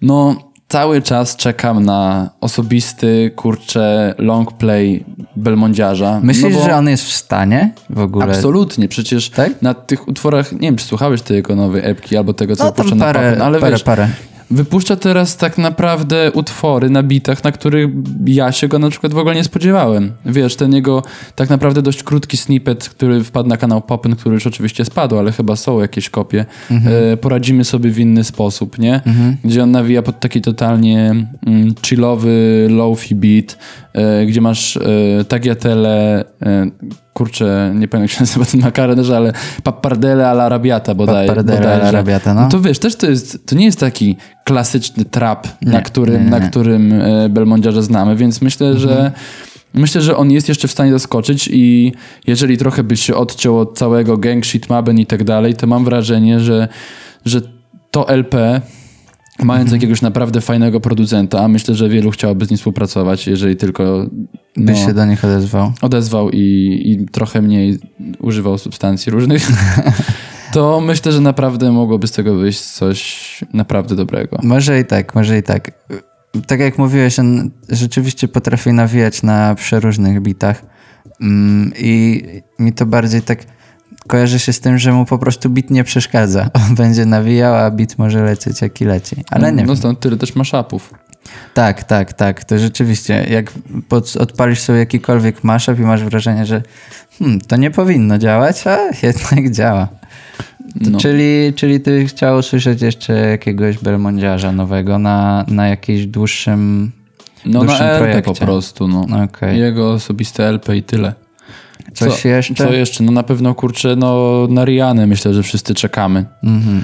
no cały czas czekam na osobisty, kurczę, long play Belmondziarza. Myślisz, no bo że on jest w stanie w ogóle? Absolutnie, przecież Tak? na tych utworach, nie wiem, czy słuchałeś tej jego nowej epki albo tego, co No wypuszcza tam na parę, Papyn, ale parę, wiesz, parę. Wypuszcza teraz tak naprawdę utwory na bitach, na których ja się go na przykład w ogóle nie spodziewałem. Wiesz, ten jego tak naprawdę dość krótki snippet, który wpadł na kanał Popyn, który już oczywiście spadł, ale chyba są jakieś kopie. E, poradzimy sobie w inny sposób, nie? Gdzie on nawija pod taki totalnie mm, chillowy, lofi beat, e, gdzie masz e, tagliatelle, e, kurczę, nie pamiętam jak się nazywa ten makaronerz, ale pappardelle alla arrabbiata bodaj. Pappardelle alla arrabbiata, no. no to wiesz, też to jest, to nie jest taki klasyczny trap, na Nie, którym, nie, nie, na którym e, Belmondziarza znamy, więc myślę, że Myślę, że on jest jeszcze w stanie zaskoczyć i jeżeli trochę by się odciął od całego gang shit, Maben i tak dalej, to mam wrażenie, że, że to LP mając jakiegoś naprawdę fajnego producenta, myślę, że wielu chciałoby z nim współpracować, jeżeli tylko By no, się do nich odezwał. odezwał i, i trochę mniej używał substancji różnych, <laughs> to myślę, że naprawdę mogłoby z tego wyjść coś naprawdę dobrego. Może i tak, może i tak. Tak jak mówiłeś, on rzeczywiście potrafi nawijać na przeróżnych bitach. Mm, I mi to bardziej tak kojarzy się z tym, że mu po prostu bit nie przeszkadza. <laughs> On będzie nawijał, a bit może lecieć jaki leci. Ale nie no wiem. stąd tyle też mashupów. Tak, tak, tak. To rzeczywiście, jak pod, odpalisz sobie jakikolwiek mashup i masz wrażenie, że hmm, to nie powinno działać, a jednak działa. To No. czyli, czyli ty chciał usłyszeć jeszcze jakiegoś belmondziarza nowego na, na jakimś dłuższym... No na dłuższym LP projekcie. po prostu, no. Okej. Jego osobiste LP i tyle. Coś co, jeszcze? Co jeszcze? No na pewno, kurczę, no na Rianę myślę, że wszyscy czekamy. Mhm.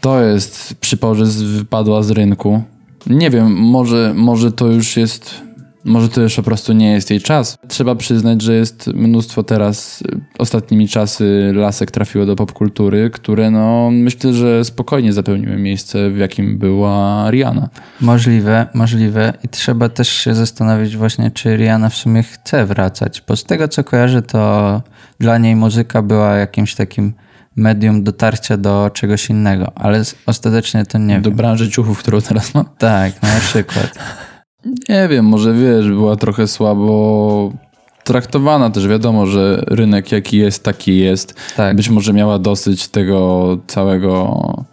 To jest z- wypadła z rynku. Nie wiem, może, może to już jest. Może to już po prostu nie jest jej czas. Trzeba przyznać, że jest mnóstwo teraz, y, ostatnimi czasy lasek trafiło do popkultury, które no myślę, że spokojnie zapełniły miejsce, w jakim była Rihanna. Możliwe, możliwe. I trzeba też się zastanowić właśnie, czy Rihanna w sumie chce wracać. Bo z tego, co kojarzę, to dla niej muzyka była jakimś takim medium dotarcia do czegoś innego. Ale ostatecznie to nie Do wiem. branży ciuchów, którą teraz ma. Tak, na przykład. Nie wiem, może wiesz, była trochę słabo traktowana też. Wiadomo, że rynek jaki jest, taki jest. Tak. Być może miała dosyć tego całego,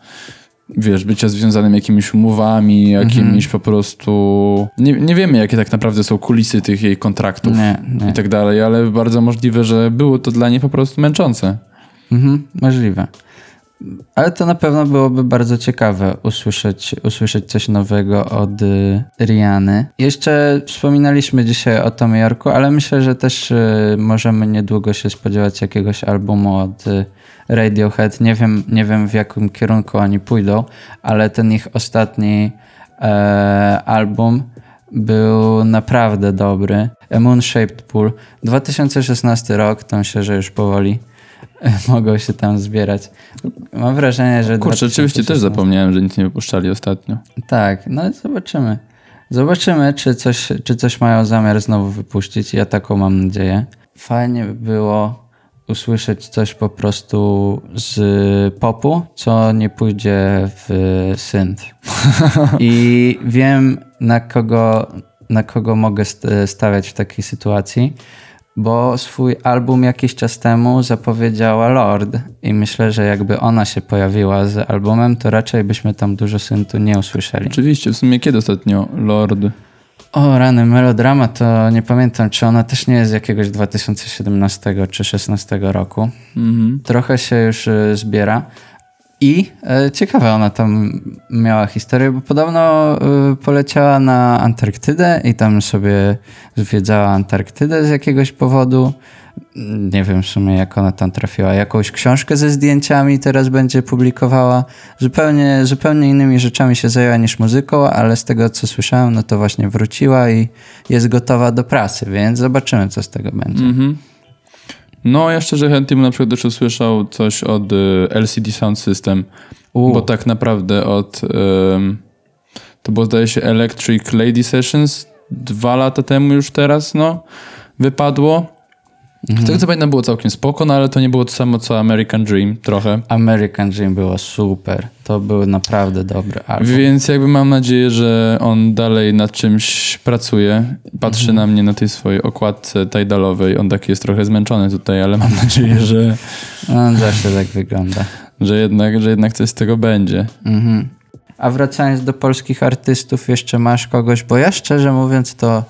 wiesz, bycia związanym jakimiś umowami, jakimiś po prostu... Nie, nie wiemy, jakie tak naprawdę są kulisy tych jej kontraktów Nie, nie. i tak dalej, ale bardzo możliwe, że było to dla niej po prostu męczące. Mhm, możliwe. Ale to na pewno byłoby bardzo ciekawe usłyszeć, usłyszeć coś nowego od y, Riany. Jeszcze wspominaliśmy dzisiaj o Tom Yorku, ale myślę, że też y, możemy niedługo się spodziewać jakiegoś albumu od y, Radiohead. Nie wiem, nie wiem w jakim kierunku oni pójdą, ale ten ich ostatni e, album był naprawdę dobry. A Moon Shaped Pool. 2016 rok, to myślę, że już powoli <laughs> mogą się tam zbierać. Mam wrażenie, że. Kurczę, rzeczywiście też 2016 zapomniałem, że nic nie wypuszczali ostatnio. Tak, no zobaczymy. Zobaczymy, czy coś, czy coś mają zamiar znowu wypuścić. Ja taką mam nadzieję. Fajnie by było usłyszeć coś po prostu z popu, co nie pójdzie w synth. I wiem, na kogo, na kogo mogę st- stawiać w takiej sytuacji, bo swój album jakiś czas temu zapowiedziała Lord i myślę, że jakby ona się pojawiła z albumem, to raczej byśmy tam dużo synthu nie usłyszeli. Oczywiście, w sumie kiedy ostatnio Lord... O rany, melodrama to nie pamiętam, czy ona też nie jest z jakiegoś 2017 czy 2016 roku. Mhm. Trochę się już y, zbiera. I e, ciekawe ona tam miała historię, bo podobno y, poleciała na Antarktydę i tam sobie zwiedzała Antarktydę z jakiegoś powodu. Nie wiem w sumie jak ona tam trafiła. Jakąś książkę ze zdjęciami teraz będzie publikowała. Zupełnie, zupełnie innymi rzeczami się zajęła niż muzyką, ale z tego co słyszałem, no to właśnie wróciła i jest gotowa do pracy, więc zobaczymy co z tego będzie. Mhm. No, ja szczerze chętnie bym na przykład też usłyszał coś od y, LCD Sound System, U. bo tak naprawdę od... ym, to było zdaje się Electric Lady Sessions dwa lata temu już teraz, no, wypadło. Z tego co pamiętam było całkiem spoko, no ale to nie było to samo co American Dream trochę. American Dream było super. To był naprawdę dobry album. Więc jakby mam nadzieję, że on dalej nad czymś pracuje. Patrzy Mhm. na mnie na tej swojej okładce tajdalowej. On taki jest trochę zmęczony tutaj, ale mam nadzieję, że, on zawsze tak wygląda. że, jednak, że jednak coś z tego będzie. Mhm. A wracając do polskich artystów, jeszcze masz kogoś, bo ja szczerze mówiąc to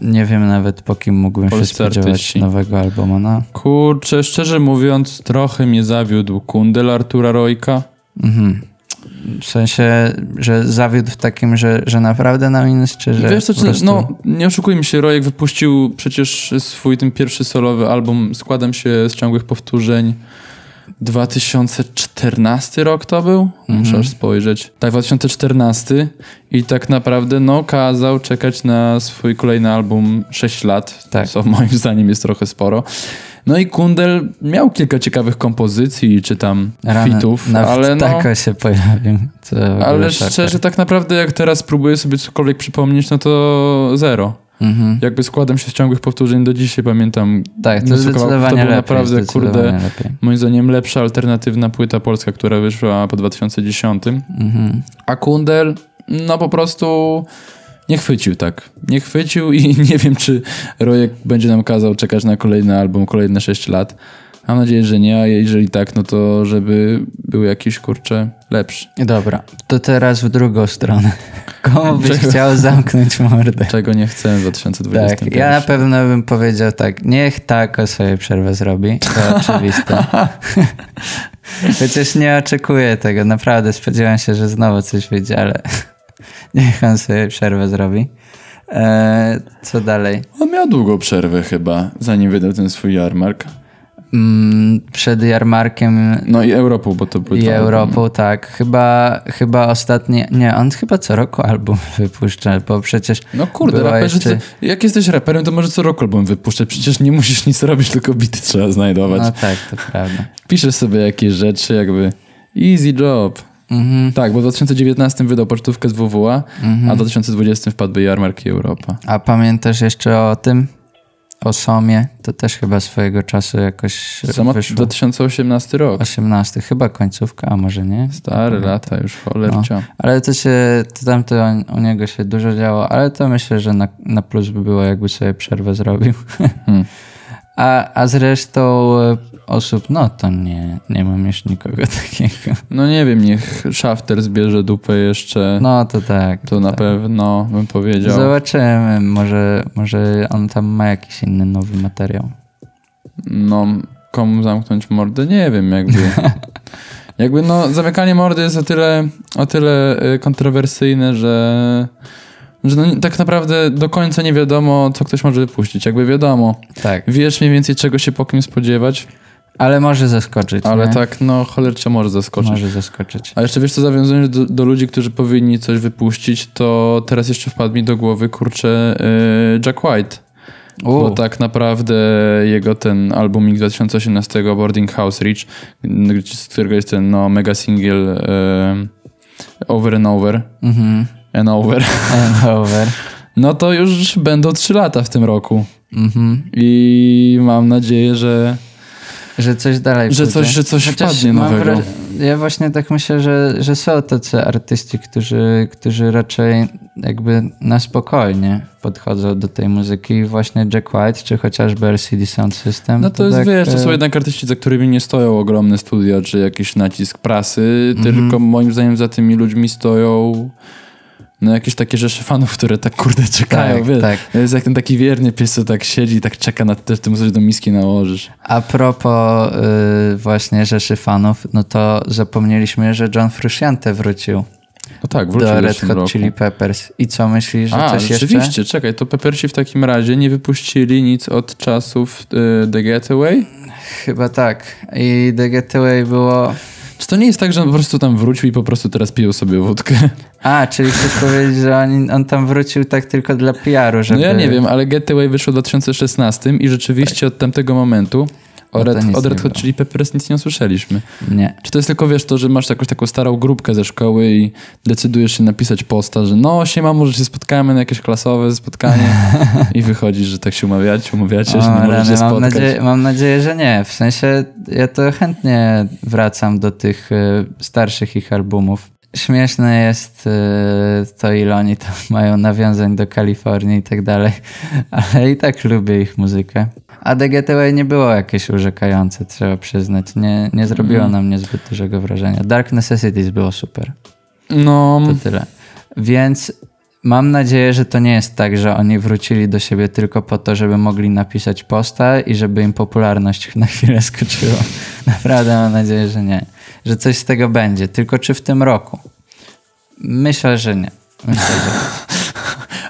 nie wiem nawet po kim mógłbym Polscy się spodziewać artyści. nowego albumu. No. Kurczę, szczerze mówiąc, trochę mnie zawiódł kundel Artura Rojka. Mhm. W sensie, że zawiódł w takim, że, że naprawdę na minus, czy że Wiesz co, prostu... no nie oszukujmy się, Rojek wypuścił przecież swój ten pierwszy solowy album Składam się z ciągłych powtórzeń. 2014 rok to był? Muszę Mhm. spojrzeć. Tak, 2014 i tak naprawdę no kazał czekać na swój kolejny album 6 lat, Tak. co moim <laughs> zdaniem jest trochę sporo. No i Kundel miał kilka ciekawych kompozycji czy tam fitów, ale no... tako się pojawił. Ale szczerze, tak naprawdę jak teraz próbuję sobie cokolwiek przypomnieć, no to zero. Mhm. Jakby składam się z ciągłych powtórzeń do dzisiaj, pamiętam. Tak, to Muzyka- zdecydowanie to był lepiej. naprawdę, kurde, lepiej. Moim zdaniem lepsza alternatywna płyta polska, która wyszła po 2010. Mhm. A Kundel, no po prostu nie chwycił tak. Nie chwycił i <laughs> nie wiem, czy Rojek będzie nam kazał czekać na kolejny album, kolejne 6 lat. Mam nadzieję, że nie, a jeżeli tak, no to żeby był jakiś, kurczę, lepszy. Dobra, to teraz w drugą stronę. Komu byś Czego? chciał zamknąć mordę? Czego nie chcemy w 2021. Tak, ja na pewno bym powiedział tak, niech tako sobie przerwę zrobi, to <laughs> oczywiste. <laughs> Chociaż nie oczekuję tego, naprawdę spodziewam się, że znowu coś wyjdzie, ale <laughs> niech on sobie przerwę zrobi. Eee, co dalej? On miał długą przerwę chyba, zanim wydał ten swój jarmark. Mm, przed jarmarkiem No i Europą, bo to były i Europą, tak. Chyba, chyba ostatnie, nie, on chyba co roku album <laughs> wypuszcza, bo przecież No kurde, raperzy, jeszcze- jak jesteś raperem, to może co roku album wypuszczać. Przecież nie musisz nic robić, tylko bity trzeba znajdować. No tak, to prawda. Piszesz sobie jakieś rzeczy, jakby easy job. Mhm. Tak, bo w 2019 wydał pocztówkę z WWA, a w 2020 wpadłby jarmark i Europa. A pamiętasz jeszcze o tym? O Somie? To też chyba swojego czasu jakoś Samo wyszło. 2018 rok. 18, chyba końcówka, a może nie? Stare lata już, cholercia. No. Ale to się, to tamto u- u niego się dużo działo, ale to myślę, że na, na plus by było, jakby sobie przerwę zrobił. Hmm. <laughs> A, a zresztą e, osób, no to nie, nie mam już nikogo <laughs> takiego. No nie wiem, niech Shafter zbierze dupę jeszcze. No to tak. to na tak. pewno bym powiedział. Zobaczymy, może, może on tam ma jakiś inny nowy materiał. No, komu zamknąć mordę? Nie wiem, jakby. <laughs> jakby no, zamykanie mordy jest o tyle, o tyle y, kontrowersyjne, że, że no, tak naprawdę do końca nie wiadomo, co ktoś może wypuścić. Jakby wiadomo, Tak, wiesz mniej więcej czego się po kim spodziewać, ale może zaskoczyć. ale nie? tak, no, cholercia może zaskoczyć. Może zaskoczyć. A jeszcze wiesz co, zawiązując do, do ludzi, którzy powinni coś wypuścić, to teraz jeszcze wpadł mi do głowy, kurczę, y, Jack White. U, Bo tak naprawdę jego ten albumik 2018 Boarding House Reach, z którego jest ten no, mega single e, Over and Over Mhm. and Over, And over. <laughs> no to już będą 3 lata w tym roku. Mhm. I mam nadzieję, że, Że coś dalej że pójdzie. coś, że coś Chociaż wpadnie nowego. wraż- Ja właśnie tak myślę, że, że są tacy artyści, którzy, którzy raczej jakby na spokojnie podchodzą do tej muzyki. Właśnie Jack White, czy chociażby LCD Sound System. No to jest, tak, wiesz, to e, są jednak artyści, za którymi nie stoją ogromne studia, czy jakiś nacisk prasy, Mhm. tylko moim zdaniem za tymi ludźmi stoją no jakieś takie rzesze fanów, które tak kurde czekają, Tak, wiesz. tak. Jest jak ten taki wierny pies, co tak siedzi i tak czeka na to, że ty mu coś do miski nałożysz. A propos y, właśnie rzeszy fanów, no to zapomnieliśmy, że John Frusciante wrócił, No tak, wrócił do Red Hot roku. Chili Peppers. I co myślisz, że A, coś jeszcze? rzeczywiście, czekaj, to Peppersi w takim razie nie wypuścili nic od czasów y, The Getaway? Chyba tak. I The Getaway było... Czy to nie jest tak, że on po prostu tam wrócił i po prostu teraz piją sobie wódkę? A, czyli chcesz powiedzieć, że on, on tam wrócił tak tylko dla PR-u, żeby... No ja nie wiem, ale Getaway wyszło w 2016 i rzeczywiście od tamtego momentu o Red, nie Red Hot. Chili Peppers nic nie usłyszeliśmy. Nie. Czy to jest tylko, wiesz, to, że masz jakąś taką starą grupkę ze szkoły i decydujesz się napisać posta, że no siema, może się spotkamy na jakieś klasowe spotkanie <laughs> i wychodzisz, że tak się umawiacie, umawiacie, że O, nie możecie rany, mam, spotkać. nadzieję, mam nadzieję, że nie. W sensie ja to chętnie wracam do tych y, starszych ich albumów. Śmieszne jest y, to, ile oni tam <laughs> mają nawiązań do Kalifornii i tak dalej, <laughs> ale i tak lubię ich muzykę. A The Getaway nie było jakieś urzekające, trzeba przyznać. Nie, nie zrobiło Mm. na mnie zbyt dużego wrażenia. Dark Necessities było super. No, To tyle. Więc mam nadzieję, że to nie jest tak, że oni wrócili do siebie tylko po to, żeby mogli napisać posta i żeby im popularność <laughs> na chwilę skoczyła. Naprawdę mam nadzieję, że nie. Że coś z tego będzie. Tylko czy w tym roku? Myślę, że nie. Myślę, że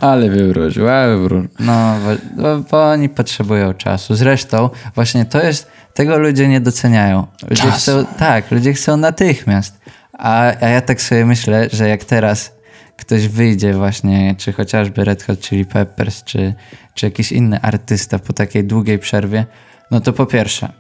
<laughs> Ale wywrócił, ale wywrócił. No, bo, bo, oni potrzebują czasu. Zresztą właśnie to jest, tego ludzie nie doceniają. Ludzie chcą, tak, ludzie chcą natychmiast. A, a ja tak sobie myślę, że jak teraz ktoś wyjdzie właśnie, czy chociażby Red Hot Chili Peppers, czy, czy jakiś inny artysta po takiej długiej przerwie, no to po pierwsze,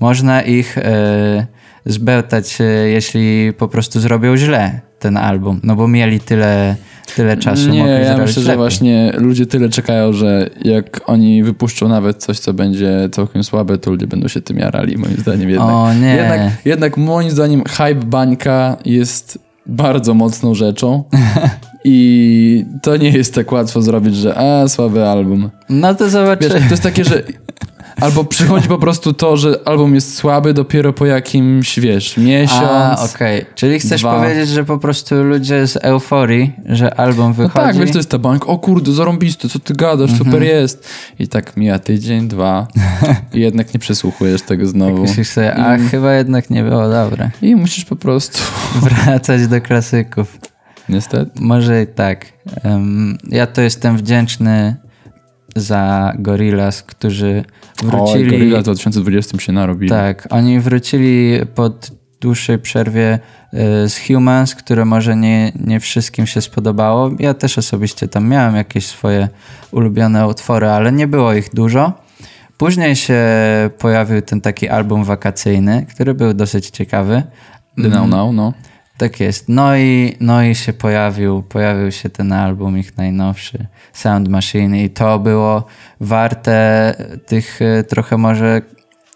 można ich e, zbełtać, jeśli po prostu zrobią źle ten album, no bo mieli tyle, tyle czasu. Nie, ja myślę, że lepiej. właśnie ludzie tyle czekają, że jak oni wypuszczą nawet coś, co będzie całkiem słabe, to ludzie będą się tym jarali, moim zdaniem jednak. O nie. Jednak, jednak moim zdaniem hype bańka jest bardzo mocną rzeczą <laughs> i to nie jest tak łatwo zrobić, że a, słaby album. No to Wiesz, zobaczymy. to jest takie, że albo przychodzi po prostu to, że album jest słaby dopiero po jakimś, wiesz, miesiąc. A, okej. Czyli chcesz dwa. powiedzieć, że po prostu ludzie z euforii, że album No wychodzi... tak, wiesz, to jest ta bank, o kurde, zarąbisty, co ty gadasz, Mhm. super jest. I tak mija tydzień, dwa i jednak nie przesłuchujesz tego znowu. Myślisz sobie, a chyba jednak nie było dobre. I musisz po prostu, <laughs> Wracać do klasyków. niestety. Może i tak. Em, ja to jestem wdzięczny za Gorillaz, którzy wrócili... Gorilla w 2020 się narobili. Tak, oni wrócili pod dłuższej przerwie y, z Humans, które może nie, nie wszystkim się spodobało. Ja też osobiście tam miałem jakieś swoje ulubione utwory, ale nie było ich dużo. Później się pojawił ten taki album wakacyjny, który był dosyć ciekawy. The Now Now, no. Tak jest. No i, no i się pojawił, pojawił się ten album, ich najnowszy, Sound Machine i to było warte tych e, trochę może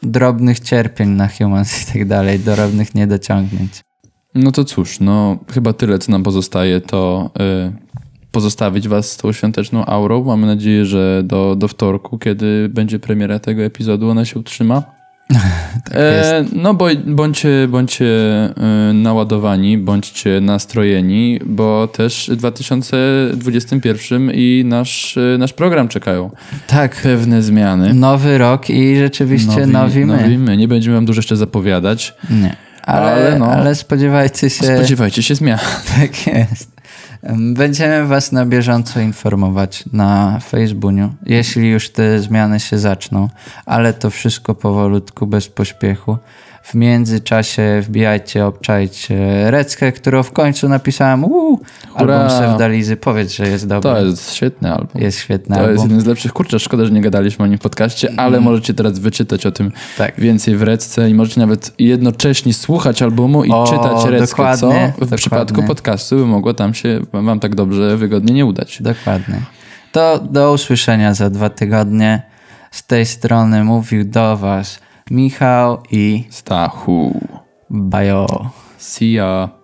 drobnych cierpień na Humans i tak dalej, drobnych niedociągnięć. No to cóż, no chyba tyle, co nam pozostaje, to y, pozostawić was z tą świąteczną aurą. Mamy nadzieję, że do, do wtorku, kiedy będzie premiera tego epizodu, ona się utrzyma. Tak E, no bo, bądźcie, bądźcie e, naładowani, bądźcie nastrojeni, bo też w 2021 i nasz, e, nasz program czekają Tak, pewne zmiany. nowy rok i rzeczywiście nowi, my. nowi my. Nie będziemy wam dużo jeszcze zapowiadać. Nie. Ale, Ale ale, no. spodziewajcie się... Spodziewajcie się zmian. <laughs> Tak jest. Em, Będziemy Was na bieżąco informować na Facebooku, jeśli już te zmiany się zaczną, ale to wszystko powolutku, bez pośpiechu. W międzyczasie wbijajcie, obczajcie Reckę, którą w końcu napisałem. Uuu, album Sevdalizy. Powiedz, że jest dobry. To jest świetny album. Jest świetny To jest album. jeden z lepszych. Kurczę, szkoda, że nie gadaliśmy o nim w podcaście, ale możecie teraz wyczytać o tym Tak. więcej w Recce i możecie nawet jednocześnie słuchać albumu i O, czytać Reckę, co w dokładnie. przypadku podcastu by mogło tam się wam tak dobrze, wygodnie nie udać. Dokładnie. To do usłyszenia za dwa tygodnie. Z tej strony mówił do Was Michał i Stachu. Bajo. See ya.